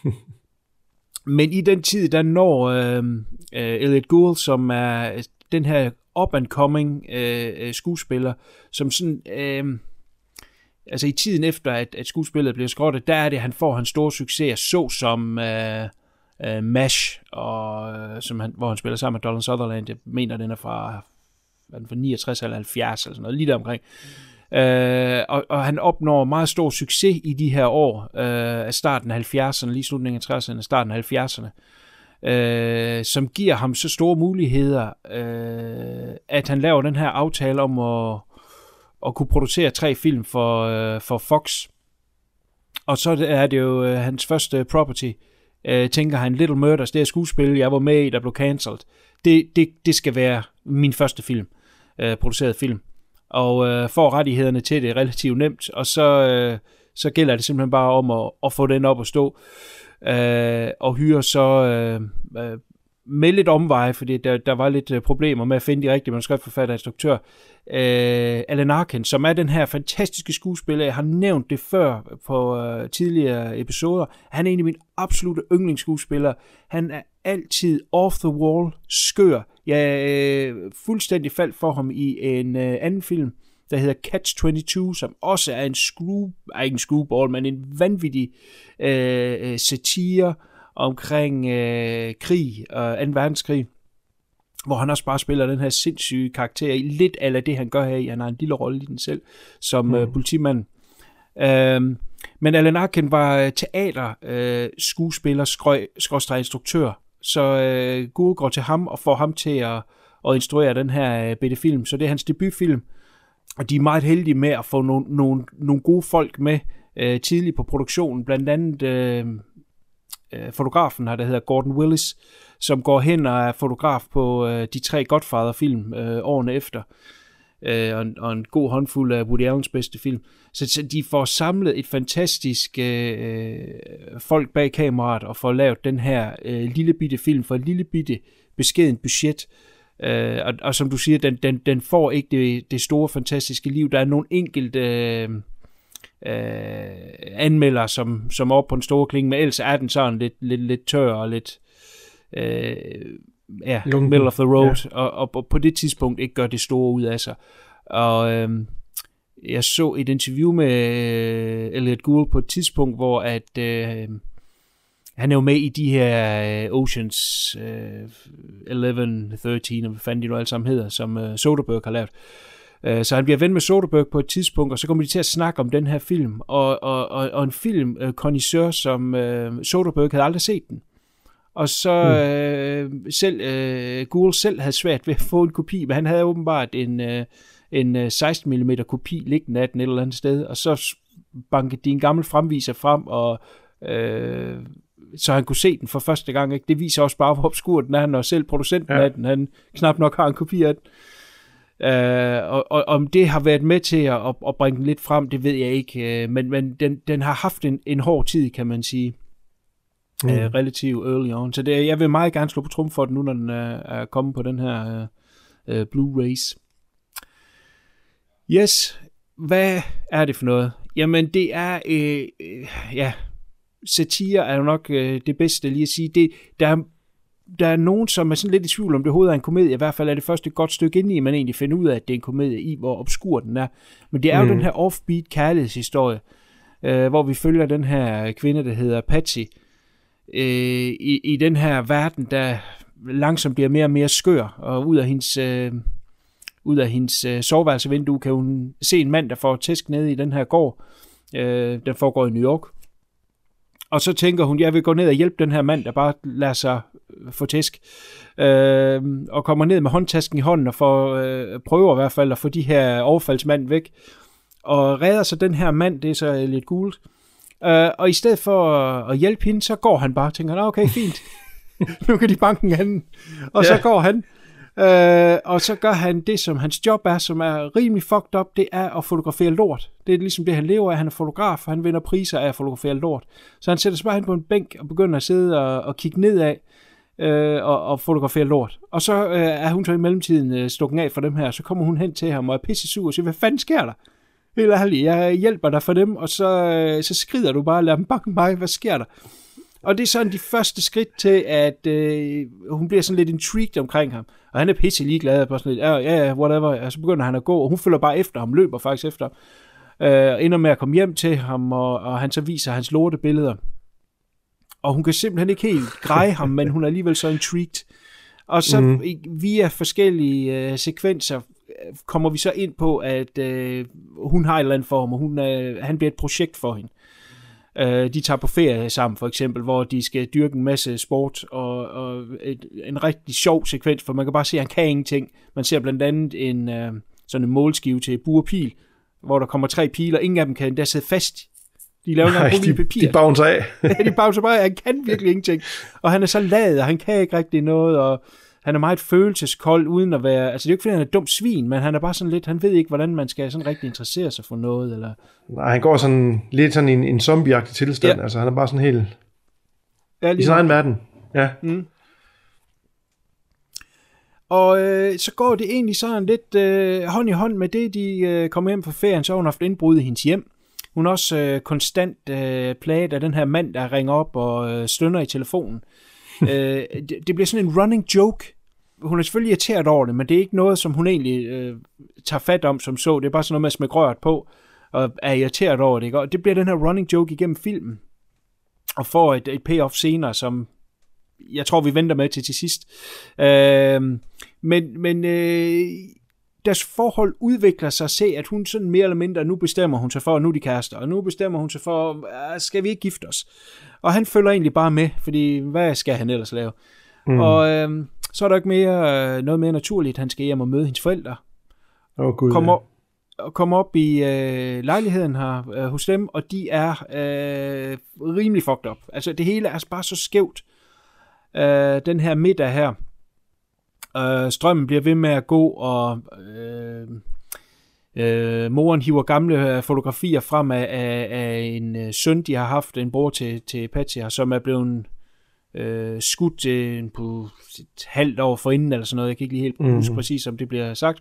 Men i den tid, der når øh, øh, Elliot Gould, som er den her up-and-coming øh, øh, skuespiller, som sådan... Øh, altså i tiden efter, at, at skuespillet bliver skrottet, der er det, han får hans store succes, så som øh, øh, MASH, og, øh, som han, hvor han spiller sammen med Donald Sutherland. Jeg mener, den er fra, er den fra 69 eller 70 eller sådan noget, lige der omkring. Øh, og, og han opnår meget stor succes i de her år øh, af starten af 70'erne, lige slutningen af 60'erne, starten af 70'erne, øh, som giver ham så store muligheder, øh, at han laver den her aftale om at, at kunne producere tre film for, øh, for Fox. Og så er det jo øh, hans første property, øh, tænker han, Little Murders, det er skuespil, jeg var med i, der blev cancelled. Det, det, det skal være min første film, øh, produceret film og øh, får rettighederne til det relativt nemt, og så, øh, så gælder det simpelthen bare om at, at få den op at stå, øh, og hyre så øh, øh, med lidt omveje, fordi der, der var lidt øh, problemer med at finde de rigtige manuskriptforfatter og instruktør, øh, Alan Arkin, som er den her fantastiske skuespiller, jeg har nævnt det før på øh, tidligere episoder, han er en af mine absolute yndlingsskuespillere. Han er altid off the wall, skør. Jeg øh, fuldstændig faldt for ham i en øh, anden film, der hedder Catch 22, som også er en screw, ikke en screwball, men en vanvittig øh, øh satire omkring øh, krig og 2. verdenskrig hvor han også bare spiller den her sindssyge karakter i lidt af det, han gør her i. Han har en lille rolle i den selv, som mm. uh, politimand. Uh, men Alan Arkin var teater, uh, skuespiller, skråstrej instruktør, så uh, Gud går til ham og får ham til at, at instruere den her uh, bitte film. Så det er hans debutfilm, og de er meget heldige med at få nogle, nogle, nogle gode folk med uh, tidligt på produktionen. Blandt andet uh, Øh, fotografen her, der hedder Gordon Willis, som går hen og er fotograf på øh, de tre Godfather-film øh, årene efter. Øh, og, en, og en god håndfuld af Woody Allens bedste film. Så, så de får samlet et fantastisk øh, øh folk bag kameraet og får lavet den her øh, lille bitte film for et lille bitte beskeden budget. Øh, og, og som du siger, den, den, den får ikke det, det store fantastiske liv. Der er nogle enkelte... Øh, øh, anmelder, som, som oppe på en stor klinge, men ellers er den sådan lidt, lidt, lidt tør og lidt, øh, ja, Lunken. middle of the road, ja. og, og, og på det tidspunkt ikke gør det store ud af sig. Og øh, jeg så et interview med øh, Elliot Gould på et tidspunkt, hvor at øh, han er jo med i de her øh, Oceans øh, 11, 13, og hvad fanden de nu alle sammen hedder, som øh, Soderbergh har lavet. Øh, så han bliver ven med Soderbergh på et tidspunkt, og så kommer de til at snakke om den her film. Og, og, og, og en film, uh, Connoisseur, som uh, Soderbergh havde aldrig set den. Og så mm. øh, selv øh, Google selv havde svært ved at få en kopi, men han havde åbenbart en, øh, en 16 øh, mm kopi liggende af den et eller andet sted, og så bankede de en gammel fremviser frem, og øh, så han kunne se den for første gang. Ikke? Det viser også bare, hvor obskur den er, når selv producenten ja. af den, han knap nok har en kopi af den. Uh, og, og om det har været med til at, at, at bringe den lidt frem, det ved jeg ikke. Uh, men men den, den har haft en, en hård tid, kan man sige mm. uh, relativt early on. Så det, jeg vil meget gerne slå på trum for den, nu når den uh, er kommet på den her uh, uh, Blu-rays. Yes, hvad er det for noget? Jamen, det er, uh, uh, ja, satire er jo nok uh, det bedste lige at sige. Det, der, er, der er nogen, som er sådan lidt i tvivl om det overhovedet er en komedie. I hvert fald er det første et godt stykke ind i, man egentlig finder ud af, at det er en komedie i, hvor obskur den er. Men det er mm. jo den her offbeat kærlighedshistorie, uh, hvor vi følger den her kvinde, der hedder Patsy, øh, i, i den her verden, der langsomt bliver mere og mere skør, og ud af hendes, øh, ud af hendes øh, soveværelsevindue kan hun se en mand, der får tæsk nede i den her gård. Øh, den foregår i New York. Og så tænker hun, jeg vil gå ned og hjælpe den her mand, der bare lader sig øh, få tæsk. Øh, og kommer ned med håndtasken i hånden og får, øh, prøver i hvert fald at få de her overfaldsmand væk. Og redder så den her mand, det er så lidt gult. Uh, og i stedet for at hjælpe hende, så går han bare og tænker, okay, fint. nu kan de banke en anden. Og ja. så går han. Øh, og så gør han det, som hans job er, som er rimelig fucked up, det er at fotografere lort. Det er ligesom det, han lever af. Han er fotograf, og han vinder priser af at fotografere lort. Så han sætter sig bare hen på en bænk og begynder at sidde og, og kigge nedad øh, og, og fotografere lort. Og så øh, er hun så i mellemtiden øh, stukken af for dem her, så kommer hun hen til ham og er pisse sur og siger, hvad fanden sker der? Helt ærligt, jeg hjælper dig for dem, og så, øh, så skrider du bare, lad dem banke mig, hvad sker der? Og det er sådan de første skridt til, at øh, hun bliver sådan lidt intrigued omkring ham. Og han er pisse ligeglad på sådan lidt, ja, ja, whatever. Og så begynder han at gå, og hun følger bare efter ham, løber faktisk efter ham. Øh, ender med at komme hjem til ham, og, og han så viser hans lorte billeder. Og hun kan simpelthen ikke helt greje ham, men hun er alligevel så intrigued. Og så mm. via forskellige øh, sekvenser kommer vi så ind på, at øh, hun har et eller andet form, og hun, øh, han bliver et projekt for hende. Øh, de tager på ferie sammen, for eksempel, hvor de skal dyrke en masse sport, og, og et, en rigtig sjov sekvens, for man kan bare se, at han kan ingenting. Man ser blandt andet en øh, sådan en målskive til burpil, hvor der kommer tre piler, ingen af dem kan der sidde fast de laver Nej, de, papir. de bouncer af. ja, de bouncer bare af. Han kan virkelig ingenting. Og han er så lad, og han kan ikke rigtig noget, og han er meget følelseskold, uden at være, altså det er jo ikke fordi, han er et dumt svin, men han er bare sådan lidt, han ved ikke, hvordan man skal sådan rigtig interessere sig for noget, eller... Nej, han går sådan lidt sådan i en, en zombieagtig tilstand, ja. altså han er bare sådan helt... Ja, lige i sin egen verden, ja. Mm. Og øh, så går det egentlig sådan lidt øh, hånd i hånd med det, de øh, kommer hjem fra ferien, så har hun haft indbrud i hendes hjem. Hun er også øh, konstant øh, plaget af den her mand, der ringer op og øh, stønner i telefonen øh, det, det bliver sådan en running joke. Hun er selvfølgelig irriteret over det, men det er ikke noget, som hun egentlig øh, tager fat om som så. Det er bare sådan noget med at smække røret på og er irriteret over det. Ikke? Og det bliver den her running joke igennem filmen. Og får et, et payoff senere, som jeg tror, vi venter med til til sidst. Øh, men men øh, deres forhold udvikler sig, se at hun sådan mere eller mindre, nu bestemmer hun sig for, at nu er de kærester, og nu bestemmer hun sig for, ah, skal vi ikke gifte os? Og han følger egentlig bare med, fordi hvad skal han ellers lave? Mm. Og øh, så er der ikke mere, noget mere naturligt, han skal hjem og møde hendes forældre. Oh, gud, kommer, ja. kommer op i øh, lejligheden her øh, hos dem, og de er øh, rimelig fucked up. Altså det hele er bare så skævt. Øh, den her middag her, Øh, strømmen bliver ved med at gå, og øh, øh, moren hiver gamle fotografier frem af, af, af en øh, søn, de har haft, en bror til, til Patsy, som er blevet øh, skudt øh, på et halvt år forinden, eller sådan noget. Jeg kan ikke lige helt mm. huske præcis, om det bliver sagt.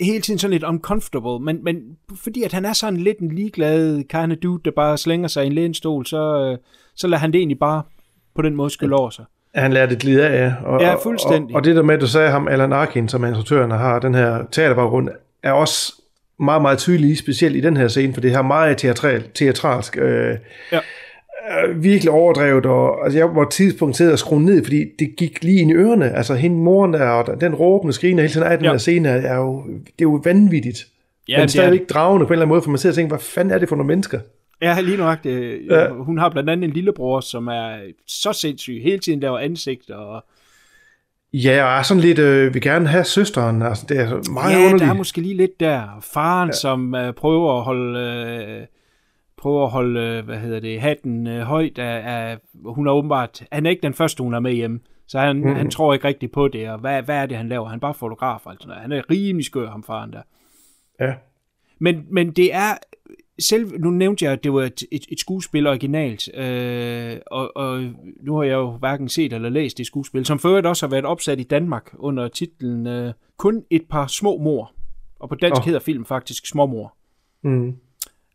Hele tiden sådan lidt uncomfortable, men, men fordi at han er sådan lidt en ligeglad kind of dude, der bare slænger sig i en lænestol, så, øh, så lader han det egentlig bare på den måde skylde over sig han lader det glide af. Og, ja, fuldstændig. Og, og det der med, at du sagde ham, Alan Arkin, som instruktøren har den her teaterbaggrund, er også meget, meget tydelig, specielt i den her scene, for det her meget teatral, teatralsk. Øh, ja. Øh, virkelig overdrevet, og altså, jeg var tidspunkt til at skrue ned, fordi det gik lige ind i ørerne. Altså hende moren der, og den råbende skriner hele tiden af den ja. her scene, er jo, det er jo vanvittigt. Ja, men stadigvæk er... dragende på en eller anden måde, for man sidder og tænker, hvad fanden er det for nogle mennesker? Ja, lige nok. Det, ja. Hun har blandt andet en lillebror, som er så sindssyg. Hele tiden laver ansigt og... Ja, og er sådan lidt, øh, vi gerne have søsteren. Altså, det er meget ja, underligt. der er måske lige lidt der. Faren, ja. som øh, prøver at holde... Øh, prøver at holde, øh, hvad hedder det, hatten øh, højt. Er, er, hun er åbenbart... Han er ikke den første, hun er med hjem. Så han, mm. han tror ikke rigtigt på det, og hvad, hvad er det, han laver? Han er bare fotograf, altså. Han er rimelig skør, ham faren der. Ja. Men, men det er selv, nu nævnte jeg, at det var et, et, et skuespil originalt, øh, og, og nu har jeg jo hverken set eller læst det skuespil, som før også har været opsat i Danmark under titlen øh, Kun et par små mor. Og på dansk oh. hedder film faktisk Småmor. Mm.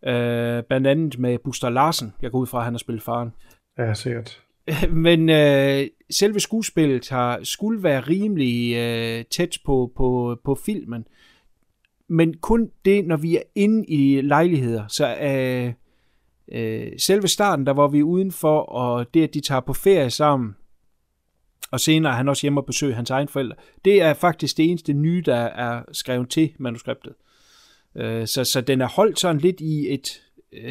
Øh, blandt andet med Buster Larsen. Jeg går ud fra, at han har spillet faren. Ja, sikkert. Men øh, selve skuespillet har skulle være rimelig øh, tæt på, på, på filmen men kun det, når vi er inde i lejligheder. Så øh, øh, selve starten, der var vi udenfor, og det, at de tager på ferie sammen, og senere er han også hjemme og besøger hans egen forældre, det er faktisk det eneste nye, der er skrevet til manuskriptet. Øh, så, så den er holdt sådan lidt i et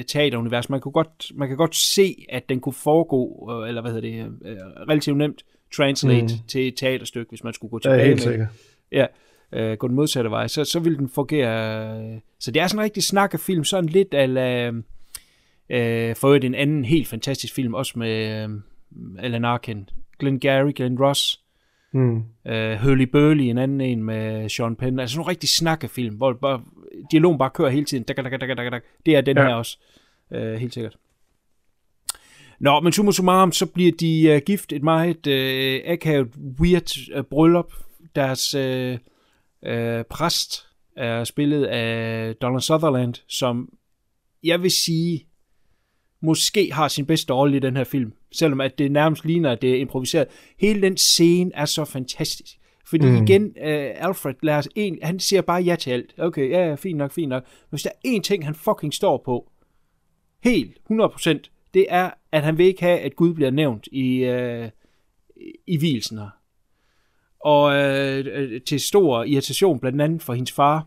teaterunivers. Man, kunne godt, man kan godt se, at den kunne foregå, øh, eller hvad hedder det, øh, relativt nemt translate mm. til et teaterstykke, hvis man skulle gå tilbage ja, helt med. Sikkert. Ja, øh, gå den modsatte vej, så, så vil den fungere. Så det er sådan en rigtig snakkefilm, sådan lidt ala, øh, for øvrigt en anden helt fantastisk film, også med øh, Alan Arkin, Glenn Gary, Glenn Ross, mm. øh, Hurley Burley, en anden en med Sean Penn, altså sådan en rigtig snakkefilm, hvor bare, dialogen bare kører hele tiden, dak, dak, dak, dak, dak. det er den ja. her også, øh, helt sikkert. Nå, men summa summarum, så bliver de uh, gift et meget uh, akavet, weird uh, bryllup. Deres uh, øh, præst er spillet af Donald Sutherland, som jeg vil sige, måske har sin bedste rolle i den her film. Selvom at det nærmest ligner, at det er improviseret. Hele den scene er så fantastisk. Fordi mm. igen, uh, Alfred lader os en, han siger bare ja til alt. Okay, ja, ja, fint nok, fint nok. Men hvis der er én ting, han fucking står på, helt, 100%, det er, at han vil ikke have, at Gud bliver nævnt i, uh, i hvilsen her og øh, øh, til stor irritation blandt andet for hendes far,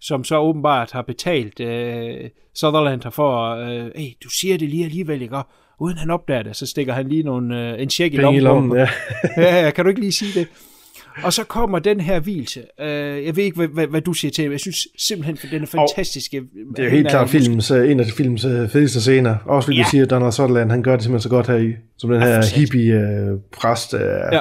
som så åbenbart har betalt øh, Sutherland her for, øh, hey, du siger det lige alligevel, ikke? Og uden han opdager det, så stikker han lige nogle, øh, en check i lommen. I lommen ja. ja, kan du ikke lige sige det? Og så kommer den her hvilse. Uh, jeg ved ikke, hvad, hvad, hvad du siger til, jeg synes simpelthen, at den er fantastisk. Oh, det er jo helt klart films, uh, en af de films uh, fedeste scener. Også vil ja. du sige, at Donald Sutherland, han gør det simpelthen så godt her i, som den her ja, hippie-præst, uh, ja.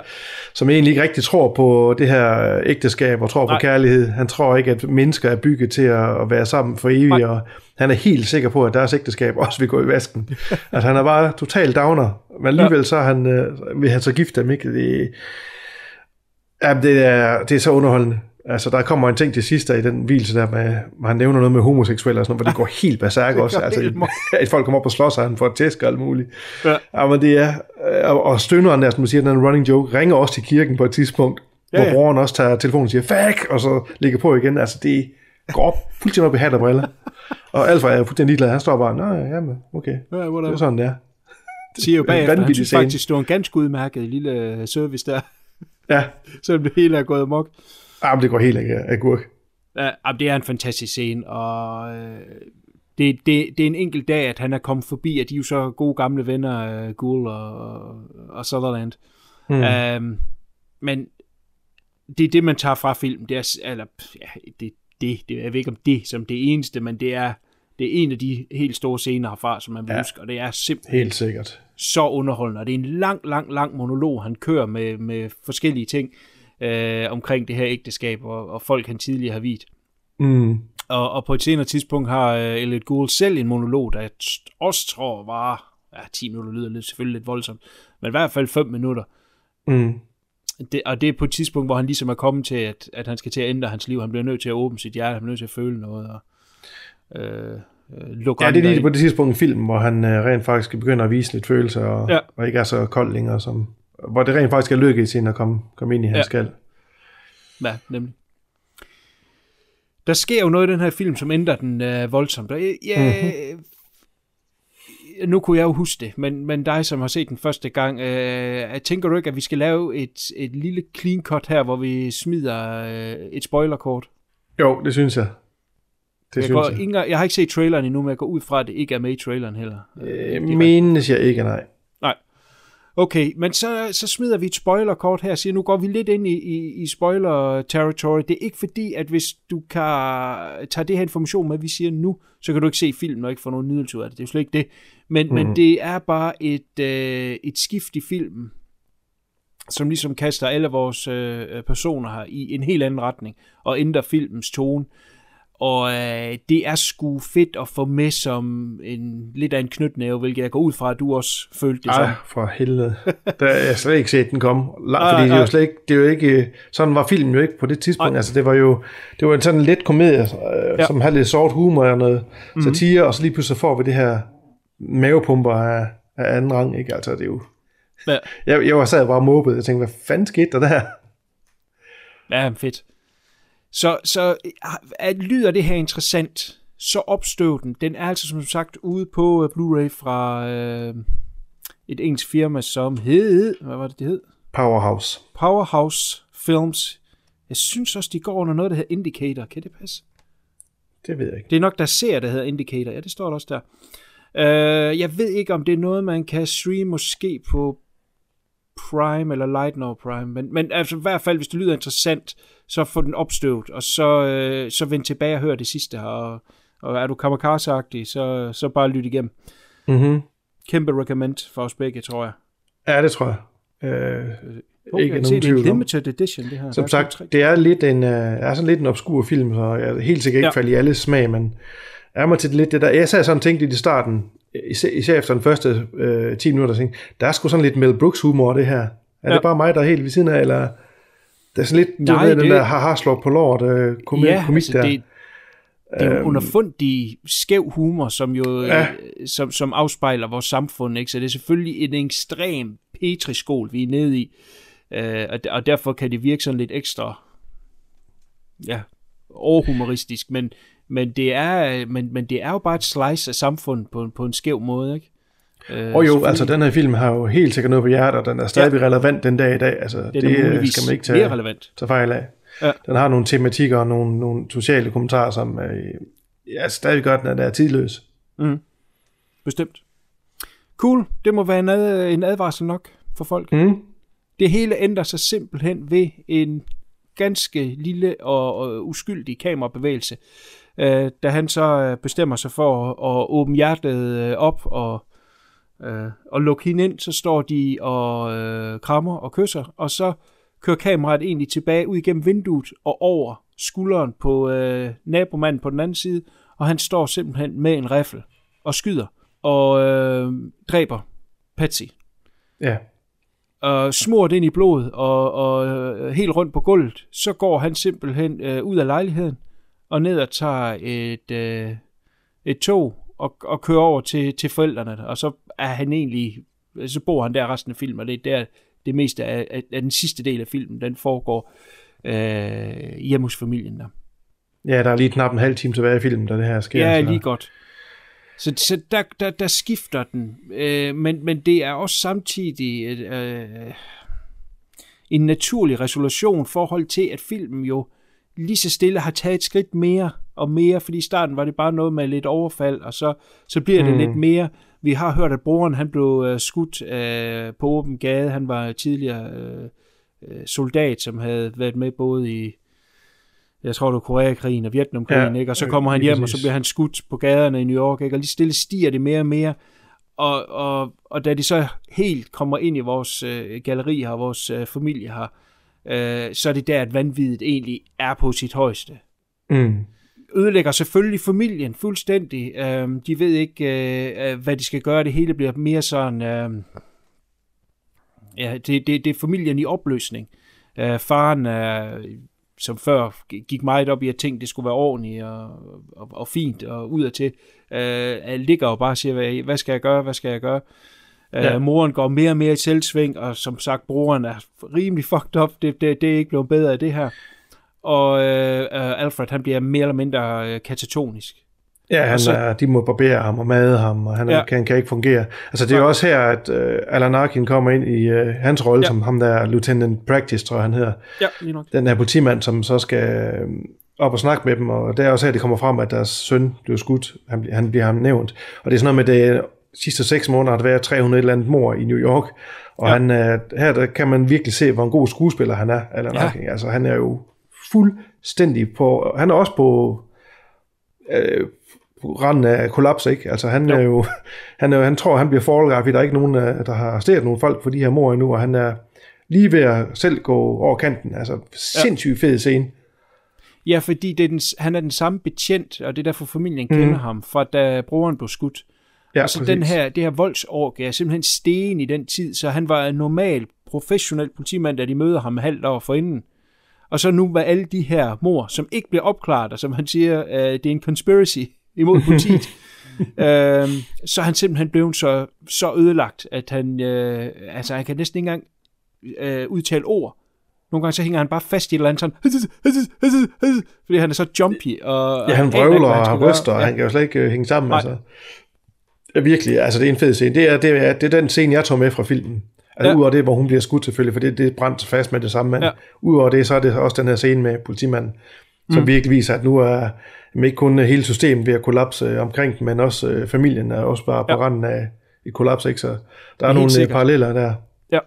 som egentlig ikke rigtig tror på det her ægteskab og tror Nej. på kærlighed. Han tror ikke, at mennesker er bygget til at, at være sammen for evigt, Nej. og han er helt sikker på, at deres ægteskab også vil gå i vasken. at han er bare total downer, men alligevel så han, uh, vil han så gifte dem, ikke? Det, Ja, det er, det er så underholdende. Altså, der kommer en ting til sidst der i den hvilelse der, med, hvor han nævner noget med homoseksuelle og sådan noget, hvor det går helt berserk også. Altså, at folk kommer op og slår sig, han får et tæsk og alt muligt. Ja. ja men det er, og, og stønneren der, som du siger, den running joke, ringer også til kirken på et tidspunkt, Ja, hvor ja. broren også tager telefonen og siger, fuck, og så ligger på igen. Altså, det går op fuldstændig op i hat og briller. og Alfred er fuldstændig ligeglad. Han står bare, nej, jamen, okay. Ja, Det whatever. er sådan, det er. siger jo Det er bagefter, han synes faktisk, det var en ganske udmærket lille service der, Ja, selvom det hele er gået amok. jamen, det går helt af agurk. Ja, det er en fantastisk scene, og øh, det, det, det er en enkelt dag, at han er kommet forbi, at de er jo så gode gamle venner, uh, Gould og, og Sutherland. Mm. Um, men det er det, man tager fra filmen. Det er, eller, ja, det, det, det, jeg ved ikke om det som det eneste, men det er, det er en af de helt store scener herfra, som man vil Ja. huske, og det er simpelthen Helt sikkert. så underholdende, og det er en lang, lang, lang monolog, han kører med, med forskellige ting øh, omkring det her ægteskab, og, og folk, han tidligere har vidt. Mm. Og, og på et senere tidspunkt har øh, Elliot Gould selv en monolog, der også tror var, ja, 10 minutter lyder lidt, selvfølgelig lidt voldsomt, men i hvert fald 5 minutter. Mm. Det, og det er på et tidspunkt, hvor han ligesom er kommet til, at, at han skal til at ændre hans liv. Han bliver nødt til at åbne sit hjerte, han bliver nødt til at føle noget, og øh, øh, lukke Ja, det er lige på det tidspunkt i filmen, hvor han øh, rent faktisk begynder at vise lidt følelser, og, Ja. og ikke er så kold længere, som, hvor det rent faktisk er lykkedes hende at komme, komme ind i hans Ja. skal. Ja, nemlig. Der sker jo noget i den her film, som ændrer den øh, voldsomt. Og, ja, mm-hmm. Nu kunne jeg jo huske det, men, men dig, som har set den første gang, øh, tænker du ikke, at vi skal lave et, et lille clean cut her, hvor vi smider øh, et spoilerkort? Jo, det synes jeg. Det jeg, går, jeg. Ingen, jeg har ikke set traileren endnu, men jeg går ud fra, at det ikke er med i traileren heller. Øh, menes jeg ikke, nej. Nej. Okay, men så, så smider vi et spoilerkort her og siger, nu går vi lidt ind i, i, i spoiler territory. Det er ikke fordi, at hvis du kan tage det her information med, vi siger nu, så kan du ikke se filmen og ikke få nogen nydelse ud af det. Det er jo slet ikke det. Men, mm. men Mhm. det er bare et, øh, et skift i filmen, som ligesom kaster alle vores øh, personer her i en helt anden retning og ændrer filmens tone. Og øh, det er sgu fedt at få med som en lidt af en knytnæve, hvilket jeg går ud fra, at du også følte det som. Ej, for helvede. Der er jeg slet ikke set den komme. Ej, fordi det er ej. jo slet ikke, det er jo ikke, sådan var filmen jo ikke på det tidspunkt. Altså det var jo, det var en sådan lidt komedie, øh, Ja. som havde lidt sort humor og noget Mhm. mm-hmm. satire, og så lige pludselig får vi det her mavepumper af, af anden rang, ikke? Altså det er jo... Ja. Jeg, jeg var sad bare måbet, jeg tænkte, hvad fanden skete der der? Ja, fedt. Så, så at lyder det her interessant, så opstøv den. Den er altså som sagt ude på øh, Blu-ray fra øh, et engelsk firma, som hed, hvad var det, det hed? Powerhouse. Powerhouse Films. Jeg synes også, de går under noget, der hedder Indicator. Kan det passe? Det ved jeg ikke. Det er nok der ser, der hedder Indicator. Ja, det står der også der. Øh, jeg ved ikke, om det er noget, man kan streame måske på Prime eller Light Now Prime, men, men altså, i hvert fald, hvis det lyder interessant, så få den opstøvet, og så, øh, så vend tilbage og hør det sidste her, og, og er du kamikaze så, så bare lyt igennem. Mm-hmm. Kæmpe recommend for os begge, tror jeg. Ja, det tror jeg. Øh, Okay, ikke se, det er en limited edition, det her. Som sagt, det er lidt en, uh, er sådan lidt en obskur film, så jeg helt sikkert ikke Ja. falde i alles smag, men er mig til lidt det der. Jeg sad sådan tænkte i starten, især, især efter den første øh, 10 minutter, tænkte, der er sgu sådan lidt Mel Brooks humor det her. Er Ja. det bare mig, der er helt ved siden af, eller der er sådan lidt Nej, Nej, det, den der har slår på lort øh, komik, ja, komik altså, der. det, det er jo Øhm. underfundig skæv humor, som jo Ja. ja. som, som afspejler vores samfund. Ikke? Så det er selvfølgelig en ekstrem petriskål, vi er nede i. Øh, og, og derfor kan det virke sådan lidt ekstra ja, overhumoristisk. Men, men, det er, men, men det er jo bare et slice af samfundet på, en- på en skæv måde. Ikke? Øh, Og jo, altså den her film har jo helt sikkert noget på hjertet, og den er stadig ja. relevant den dag i dag. Altså, Den det er øh, skal man ikke tage, relevant. tage fejl af. Ja. Den har nogle tematikker og nogle, nogle sociale kommentarer, som øh, ja, stadig gør, den at den er tidløs. Mm. Bestemt. Cool. Det må være en, ad, en advarsel nok for folk. Mm. Det hele ændrer sig simpelthen ved en ganske lille og, og uskyldig kamerabevægelse. Øh, da han så øh, bestemmer sig for at, at åbne hjertet øh, op og, øh, og lukke hende ind, så står de og øh, krammer og kysser, og så kører kameraet egentlig tilbage ud igennem vinduet og over skulderen på øh, nabomanden på den anden side, og han står simpelthen med en riffel og skyder og øh, dræber Patsy. Ja og smurt ind i blod og, og øh, helt rundt på gulvet, så går han simpelthen øh, ud af lejligheden og ned og tager et, øh, et tog og, og kører over til, til forældrene, og så er han egentlig, så bor han der resten af filmen, og det er der det meste af, af, af den sidste del af filmen, den foregår øh, hjemme hos familien der. Ja, der er lige knap en halv time tilbage i filmen, da det her sker. Ja, lige godt. Så, så der, der, der skifter den, øh, men, men det er også samtidig øh, en naturlig resolution forhold til, at filmen jo lige så stille har taget et skridt mere og mere, fordi i starten var det bare noget med lidt overfald, og så, så bliver det Mm. lidt mere. Vi har hørt, at broren han blev øh, skudt øh, på åben gade. Han var tidligere øh, øh, soldat, som havde været med både i, jeg tror det var Koreakrigen og Vietnamkrigen, Ja, ikke? og så øh, kommer han hjem, og så præcis. bliver han skudt på gaderne i New York, ikke? og lige stille stiger det mere og mere. Og, og, og da de så helt kommer ind i vores øh, galleri her, vores øh, familie her, øh, så er det der, at vanvittigt egentlig er på sit højeste Mm. ødelægger selvfølgelig familien fuldstændig. Øhm, de ved ikke, øh, øh, hvad de skal gøre. Det hele bliver mere sådan... Øh, ja, det, det, det er familien i opløsning. Øh, faren, øh, som før gik meget op i, at ting det skulle være ordentligt og, og, og fint og udadtil, øh, ligger jo bare og siger, hvad, hvad skal jeg gøre, hvad skal jeg gøre? Øh, Ja. Moren går mere og mere i selvsving, og som sagt, broren er rimelig fucked up. Det, det, det er ikke blevet bedre af det her. Og øh, øh, Alfred, han bliver mere eller mindre øh, katatonisk. Ja, han, så- er, de må barbere ham og made ham, og han, ja. Kan, kan ikke fungere. Altså, det er jo også her, at uh, Alan Arkin kommer ind i uh, hans rolle, ja. Som ham der Lieutenant Practice, tror jeg, han hedder. Ja, lige nok. Den her politimand, som så skal øh, op og snakke med dem, og det er også her, det kommer frem, at deres søn blev skudt. Han, bliver- han bliver ham nævnt. Og det er sådan noget med, det sidste seks måneder har der været 300 et eller andet mor i New York, og ja. Han, øh, her der kan man virkelig se, hvor en god skuespiller han er, Alan Ja. Arkin. Altså, han er jo fuldstændig på, han er også på, øh, på randen af kollaps, ikke? Altså, han Jo. er jo, han, er, han tror, han bliver foregraf, der er ikke nogen, øh, der har arresteret nogen folk for de her mor endnu, og han er lige ved at selv gå over kanten. Altså, sindssygt fed scene. Ja, fordi det er den, han er den samme betjent, og det er derfor familien kender ham, fra da broren blev skudt. Ja, og så præcis. den her, det her voldsorgie er simpelthen sten i den tid, så han var en normal, professionel politimand, da de møder ham halvt år forinden. Og så nu var alle de her mor, som ikke bliver opklaret, og som han siger, øh, det er en conspiracy imod politiet, øh, så er han simpelthen blevet så, så ødelagt, at han, øh, altså han kan næsten ikke engang øh, udtale ord. Nogle gange så hænger han bare fast i et eller andet sådan, fordi han er så jumpy. Og, Ja, han vrøvler og han ryster, og Ja. han kan jo slet ikke øh, hænge sammen. Nej. Altså. Virkelig, altså det er en fed scene. Det er, det er, det er den scene, jeg tog med fra filmen. Altså ja. Udover det, hvor hun bliver skudt selvfølgelig, for det, det er brændt fast med det samme. Ja. Ja. udover det, så er det også den her scene med politimanden, som mm. Virkelig viser, at nu er jamen, ikke kun hele systemet ved at kollapse øh, omkring den, men også øh, familien er også bare på ja. Randen af et kollaps. Ikke? Så der er Helt nogle øh, sikkert. paralleller der. Ja.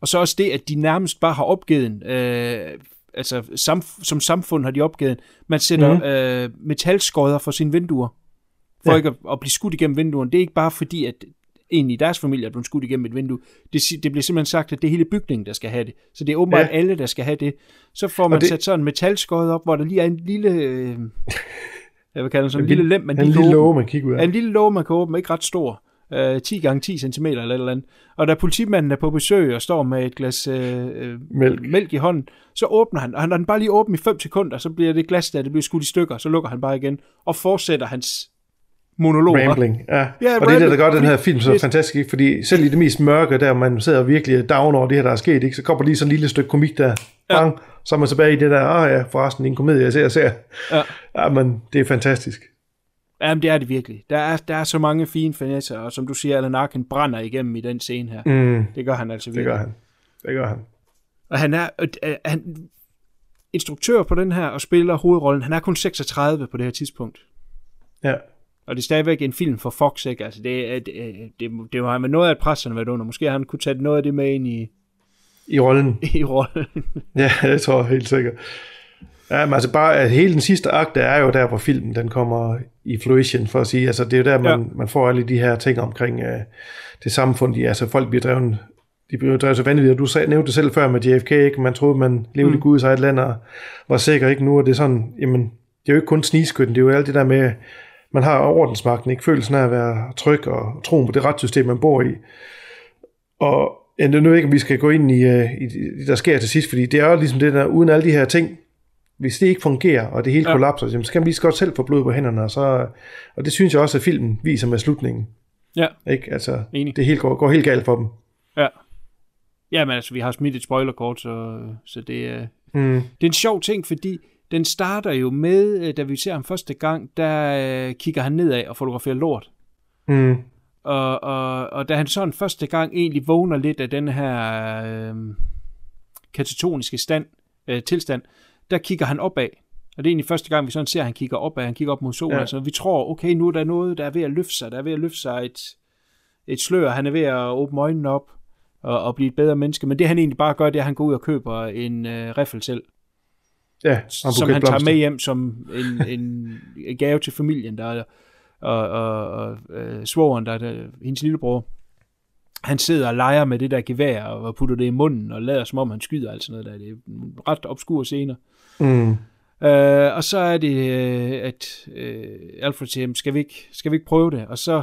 Og så også det, at de nærmest bare har opgivet, øh, altså samf- som samfund har de opgivet, man sætter mm. øh, metalskodder for sine vinduer, for ja. ikke at, at blive skudt igennem vinduerne. Det er ikke bare fordi, at en i deres familie er blevet skudt igennem et vindue. Det, det bliver simpelthen sagt, at det er hele bygningen, der skal have det. Så det er åbenbart Ja. alle, der skal have det. Så får man det- det... sat sådan en metalskod op, hvor der lige er en lille... Øh, jeg vil kalde det sådan en lille lem, man en lille låge, man kigger ud af. En lille låge, man kan åbne, ikke ret stor. Øh, 10 gange 10 cm eller et eller andet. Og da politimanden er på besøg og står med et glas øh, øh, Mælk. mælk i hånden, så åbner han, og han lader den bare lige åben i 5 sekunder, så bliver det glas der, det bliver skudt i stykker, så lukker han bare igen, og fortsætter hans monolog. Rambling, ja. Ja, og det er det, der gør den her film så det- fantastisk, fordi selv i det mest mørke, der man sidder virkelig down over det her, der er sket, ikke? så kommer lige sådan en lille stykke komik der, bang, så er man tilbage i det der, ah ja, forresten, en komedie, jeg ser, jeg ser. Ja. ja, men det er fantastisk. Jamen, det er det virkelig. Der er, der er så mange fine finesser, og som du siger, Alan Arkin brænder igennem i den scene her. Mm. Det gør han altså Det virkelig. gør han. Det gør han. Og han er øh, øh, han, instruktør på den her, og spiller hovedrollen. Han er kun 36 på det her tidspunkt. Ja. Og det er stadigvæk en film for Fox, ikke? Altså, det, er- det, det, det var med noget af et pres, han har været under. Måske har han kunne tage noget af det med ind i, I rollen. i rollen. Ja, det tror jeg helt sikkert. Ja, men altså bare, at hele den sidste akt, der er jo der, hvor filmen den kommer i fruition, for at sige, altså det er jo der, man, ja. man får alle de her ting omkring uh, det samfund, de, altså folk bliver drevet, de bliver drevet så vanvittigt, du sag, nævnte det selv før med JFK, ikke? man troede, man levede mm. i Guds eget land, og var sikker, ikke nu, og det er sådan, jamen, det er jo ikke kun snigskytten, det er jo alt det der med, man har ordensmagten, ikke følelsen af at være tryg, og troen på det retssystem, man bor i, og Ja, nu jeg ikke, om vi skal gå ind i, uh, i det, der sker til sidst, fordi det er jo ligesom det der, uden alle de her ting, hvis det ikke fungerer, og det hele ja. kollapser, jamen, så kan man lige så godt selv få blod på hænderne, og, så, og det synes jeg også, at filmen viser med slutningen. Ja. Ikke? Altså, Enig. det helt går, går helt galt for dem. Ja. Ja, men altså, vi har smidt et spoilerkort, så, så det, er, Mm. det er en sjov ting, fordi den starter jo med, øh, da vi ser ham første gang, der øh, kigger han nedad og fotograferer lort. Mm. Og, og, og da han sådan første gang egentlig vågner lidt af den her øh, katatoniske stand, øh, tilstand, der kigger han opad. Og det er egentlig første gang, vi sådan ser, at han kigger opad, han kigger op mod solen. Ja. Ja. Så vi tror, okay, nu er der noget, der er ved at løfte sig, der er ved at løfte sig et, et slør, han er ved at åbne øjnene op og, og blive et bedre menneske. Men det han egentlig bare gør, det er, at han går ud og køber en øh, riffel selv, Ja, som han tager blomster. med hjem som en, en gave til familien, der er, og, og, og øh, svogeren, der er der, hendes lillebror, han sidder og leger med det der gevær, og putter det i munden, og lader som om han skyder, alt sådan noget der. Det er ret obskure scener. Mm. Øh, og så er det, øh, at øh, Alfred siger, "Jamen, skal vi, ikke, skal vi ikke prøve det? Og så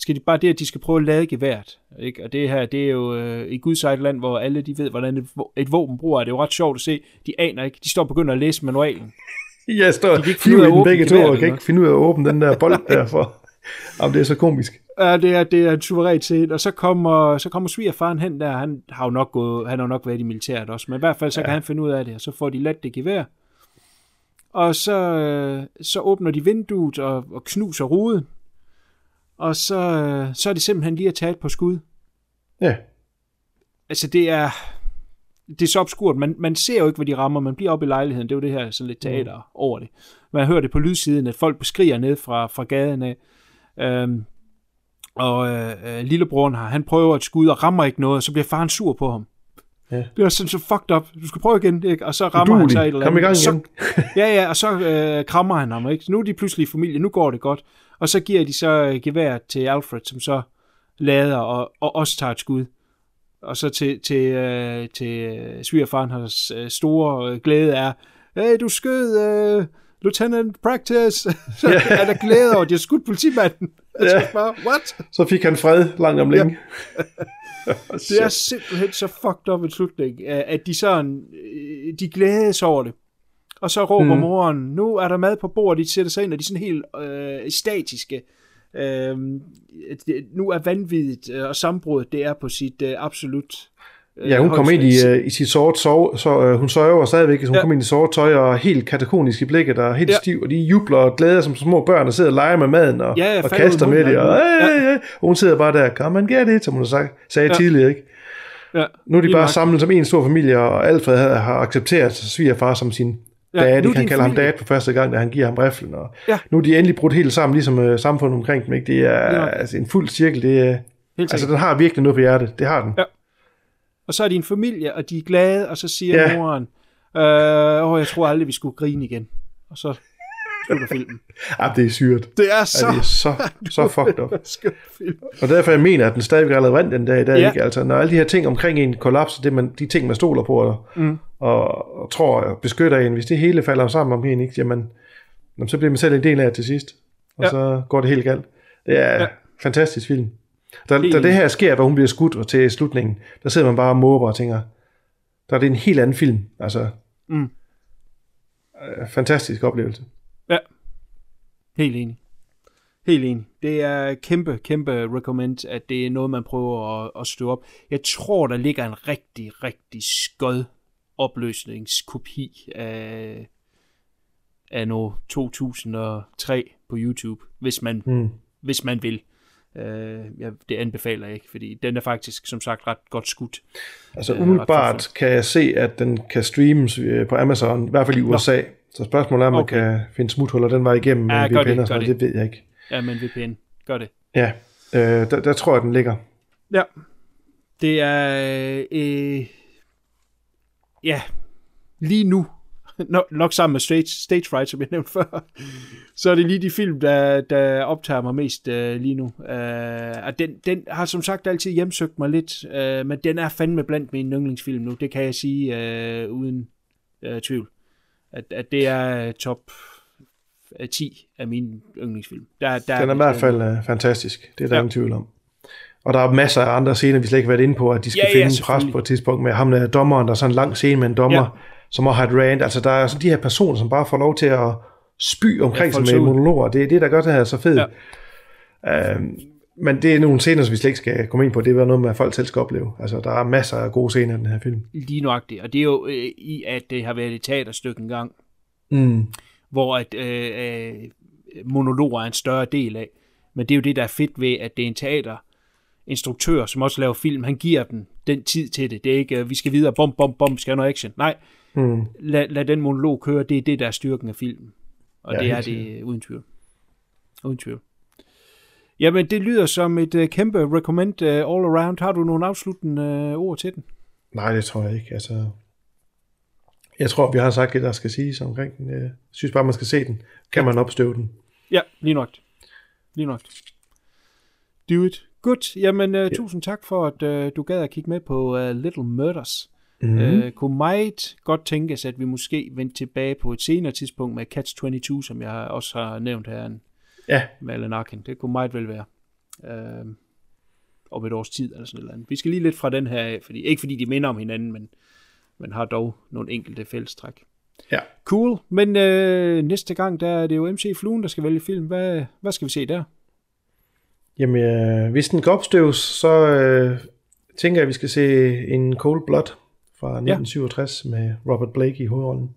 skal de bare det, at de skal prøve at lade geværet. Ikke? Og det her, det er jo øh, i Guds eget land, hvor alle de ved, hvordan et, et våben bruger. Det er jo ret sjovt at se. De aner ikke. De står og begynder at læse manualen. Jeg står De kan ikke finde ud af at begge to, og kan ikke finde ud af at åbne den der bold der for. Jamen, det er så komisk. Ja, det er, det er en suveræn scene. Og så kommer, så kommer svigerfaren hen der. Han har jo nok, gået, han har nok været i militæret også. Men i hvert fald, så ja. kan han finde ud af det. Og så får de let det gevær. Og så, øh, så åbner de vinduet og, og knuser ruden. Og så, øh, så er det simpelthen lige at tage et par skud. Ja. Altså, det er... Det er så obskurt. Man, man ser jo ikke, hvad de rammer. Man bliver oppe i lejligheden. Det er jo det her sådan lidt teater mm. over det. Man hører det på lydsiden, at folk beskriger ned fra, fra gaden af. Øhm, og øh, øh, lillebroren her, han prøver et skud og rammer ikke noget, og så bliver faren sur på ham. Ja. Det er sådan så fucked up. Du skal prøve igen, ikke? og så rammer han Uduelig. sig et eller Kom i andet. gang så, igen. ja, ja, og så øh, krammer han ham. Ikke? Så nu er de pludselig i familie, nu går det godt. Og så giver de så øh, gevær til Alfred, som så lader og, og også tager et skud. Og så til, til, øh, til øh, svigerfaren hans øh, store øh, glæde er, hey, du skød øh, Lieutenant Practice. så Ja. er der glæde over, at de har skudt politimanden. Altså, Ja. ja. bare, what? Så fik han fred langt om længe. Det er simpelthen så fucked up en slutning, at de sådan, de glædes over det. Og så råber Mm. moren, nu er der mad på bordet, de sætter sig ind, og de er sådan helt øh, statiske. Øh, det, nu er vanvittigt øh, og sammenbruddet, det er på sit øh, absolut øh, Ja, hun kom ind i, uh, i sit sort sove, så uh, hun sørger stadigvæk, hun ja. Kom ind i sort tøj og helt katakonisk i blikket og helt ja. Stiv, og de jubler og glæder som små børn og sidder og leger med maden og, Ja, ja, og kaster med det. Og, den. ja. Og hun sidder bare der, come and get it, som hun sagt, sagde ja. Tidligere. Ikke? Ja, Nu er de bare nok. samlet som en stor familie, og Alfred har accepteret svigerfar som sin Ja, dad. nu De er kan de en kalde ham familie. dad på første gang, da han giver ham riflen. Og Ja. Nu er de endelig brudt helt sammen, ligesom uh, samfundet omkring dem. Ikke? Det er Ja. altså, en fuld cirkel. Det er, Helt altså, den har virkelig noget på hjertet. Det har den. Ja. Og så er de en familie, og de er glade, og så siger ja. moren, øh, åh, jeg tror aldrig, vi skulle grine igen. Og så slutter filmen. Ja, det er syret. Det er så... Ja, det er så, så fucked up. Og derfor jeg mener, at den stadigvæk er relevant den dag i dag. Ja. Ikke? Altså, når alle de her ting omkring en kollapser, det man, de ting, man stoler på og, Mm. og, og tror og beskytter en, hvis det hele falder sammen om en, ikke? Jamen, jamen, så bliver man selv en del af det til sidst. Og Ja. så går det helt galt. Det er ja. Fantastisk film. Da, Helt da det her sker, hvor hun bliver skudt og til slutningen, der sidder man bare og måber og tænker, der er det en helt anden film. Altså, Mm. øh, fantastisk oplevelse. Helt enig. Helt enig. Det er kæmpe, kæmpe recommend, at det er noget, man prøver at, at støve op. Jeg tror, der ligger en rigtig, rigtig skød opløsningskopi af, af no 2003 på YouTube, hvis man, Mm. hvis man vil. Uh, ja, det anbefaler jeg ikke, fordi den er faktisk, som sagt, ret godt skudt. Altså Øh, umiddelbart ret kan jeg se, at den kan streames øh, på Amazon, i hvert fald i USA. Så spørgsmålet er, om man Okay. kan finde smuthuller den vej igennem Ja, med gør VPN det, og sådan noget. det. Det ved jeg ikke. Ja, men VPN. Gør det. Ja, øh, der, der tror jeg, den ligger. Ja. Det er... Øh, ja, lige nu, nok, nok sammen med Stage, Stage Fright, som jeg nævnte før, så er det lige de film, der, der optager mig mest øh, lige nu. Øh, og den, den har som sagt altid hjemsøgt mig lidt, øh, men den er fandme blandt mine yndlingsfilm nu. Det kan jeg sige øh, uden øh, tvivl. At, at det er top øh, 10 af mine yndlingsfilm. Der, der Den er i hvert fald øh, fantastisk. Det er der Ja. ingen tvivl om. Og der er masser af andre scener, vi slet ikke har været inde på, at de skal Ja, ja, finde en præst selvfølgelig. på et tidspunkt med ham der dommeren, der er sådan en lang scene med en dommer, Ja. ja. som også har et rant. Altså der er sådan de her personer, som bare får lov til at spy omkring Ja, ja, sig med monologer. Det er det, der gør det her så fedt. Ja. Øhm, men det er nogle scener, som vi slet ikke skal komme ind på. Det er noget med, at folk selv skal opleve. Altså, der er masser af gode scener i den her film. Lige nøjagtigt. Og det er jo øh, i, at det har været et teaterstykke engang, Mm. hvor at, øh, øh, monologer er en større del af. Men det er jo det, der er fedt ved, at det er en teaterinstruktør, som også laver film. Han giver dem den tid til det. Det er ikke, øh, vi skal videre, bom, bom, bom, skal noget action. Nej, Mm. lad, lad den monolog køre. Det er det, der er styrken af filmen. Og Ja, det er det uden tvivl. Uden tvivl. Jamen, det lyder som et uh, kæmpe recommend uh, all around. Har du nogle afsluttende uh, ord til den? Nej, det tror jeg ikke. Altså, jeg tror, vi har sagt det, der skal siges omkring den. Jeg synes bare, man skal se den. Kan man opstøve den? Ja, lige nok. Lige nok. Do it. Godt. Jamen, uh, tusind tak for, at uh, du gad at kigge med på uh, Little Murders. Mhm. Uh, kunne meget godt tænkes, at vi måske vendte tilbage på et senere tidspunkt med Catch-22, som jeg også har nævnt her Ja. med Alan Arkin. Det kunne meget vel være. Uh, om et års tid eller sådan noget. Vi skal lige lidt fra den her af, fordi, ikke fordi de minder om hinanden, men, men har dog nogle enkelte fællestræk. Ja. Cool, men øh, næste gang, der er det jo MC Fluen, der skal vælge film. Hvad, hvad skal vi se der? Jamen, øh, hvis den kan opstøves, så øh, tænker jeg, at vi skal se en Cold Blood fra 1967 ja. med Robert Blake i hovedrollen.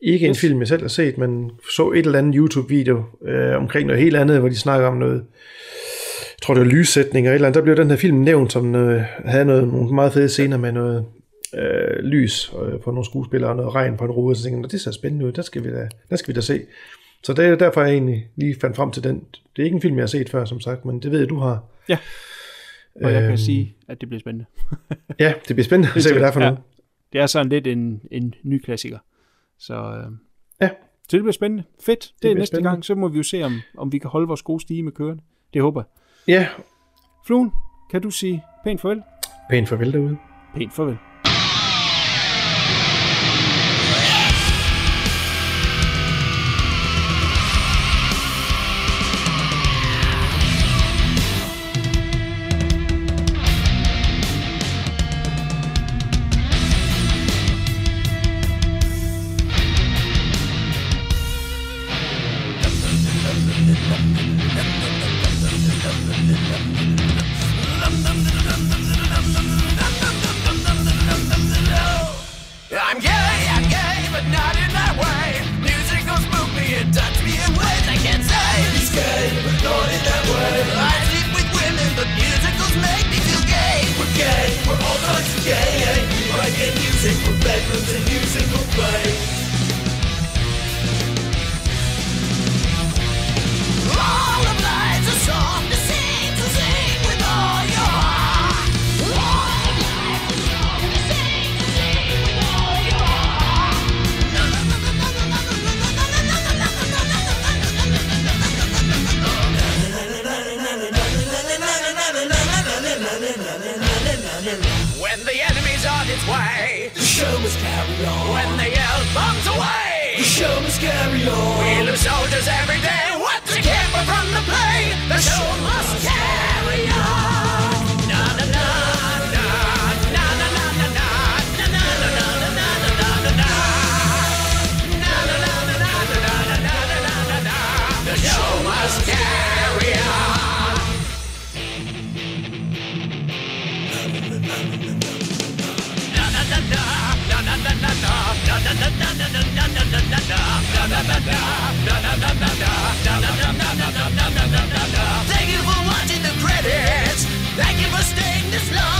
Ikke en film, jeg selv har set, men så et eller andet YouTube-video øh, omkring noget helt andet, hvor de snakker om noget, jeg tror det var lyssætning og et eller andet. Der blev den her film nævnt, som øh, havde noget, nogle meget fede scener med noget øh, lys øh, på nogle skuespillere og noget regn på en rude, så tænkte jeg, "Nå, det ser spændende ud, der skal vi da, der skal vi da se. Så det er derfor, jeg egentlig lige fandt frem til den. Det er ikke en film, jeg har set før, som sagt, men det ved jeg, du har. Ja. Og jeg kan Øhm, sige, at det bliver spændende. Ja, det bliver spændende at se, hvad det er for noget. Det er sådan lidt en, en ny klassiker. Så, øh, ja. så det bliver spændende. Fedt. Det, det er næste spændende. gang. Så må vi jo se, om, om vi kan holde vores gode stime kørende. Det håber jeg. Ja. Fluen, kan du sige pænt farvel? Pænt farvel derude. Pænt farvel. Thank you for watching the credits. Thank you for staying this long.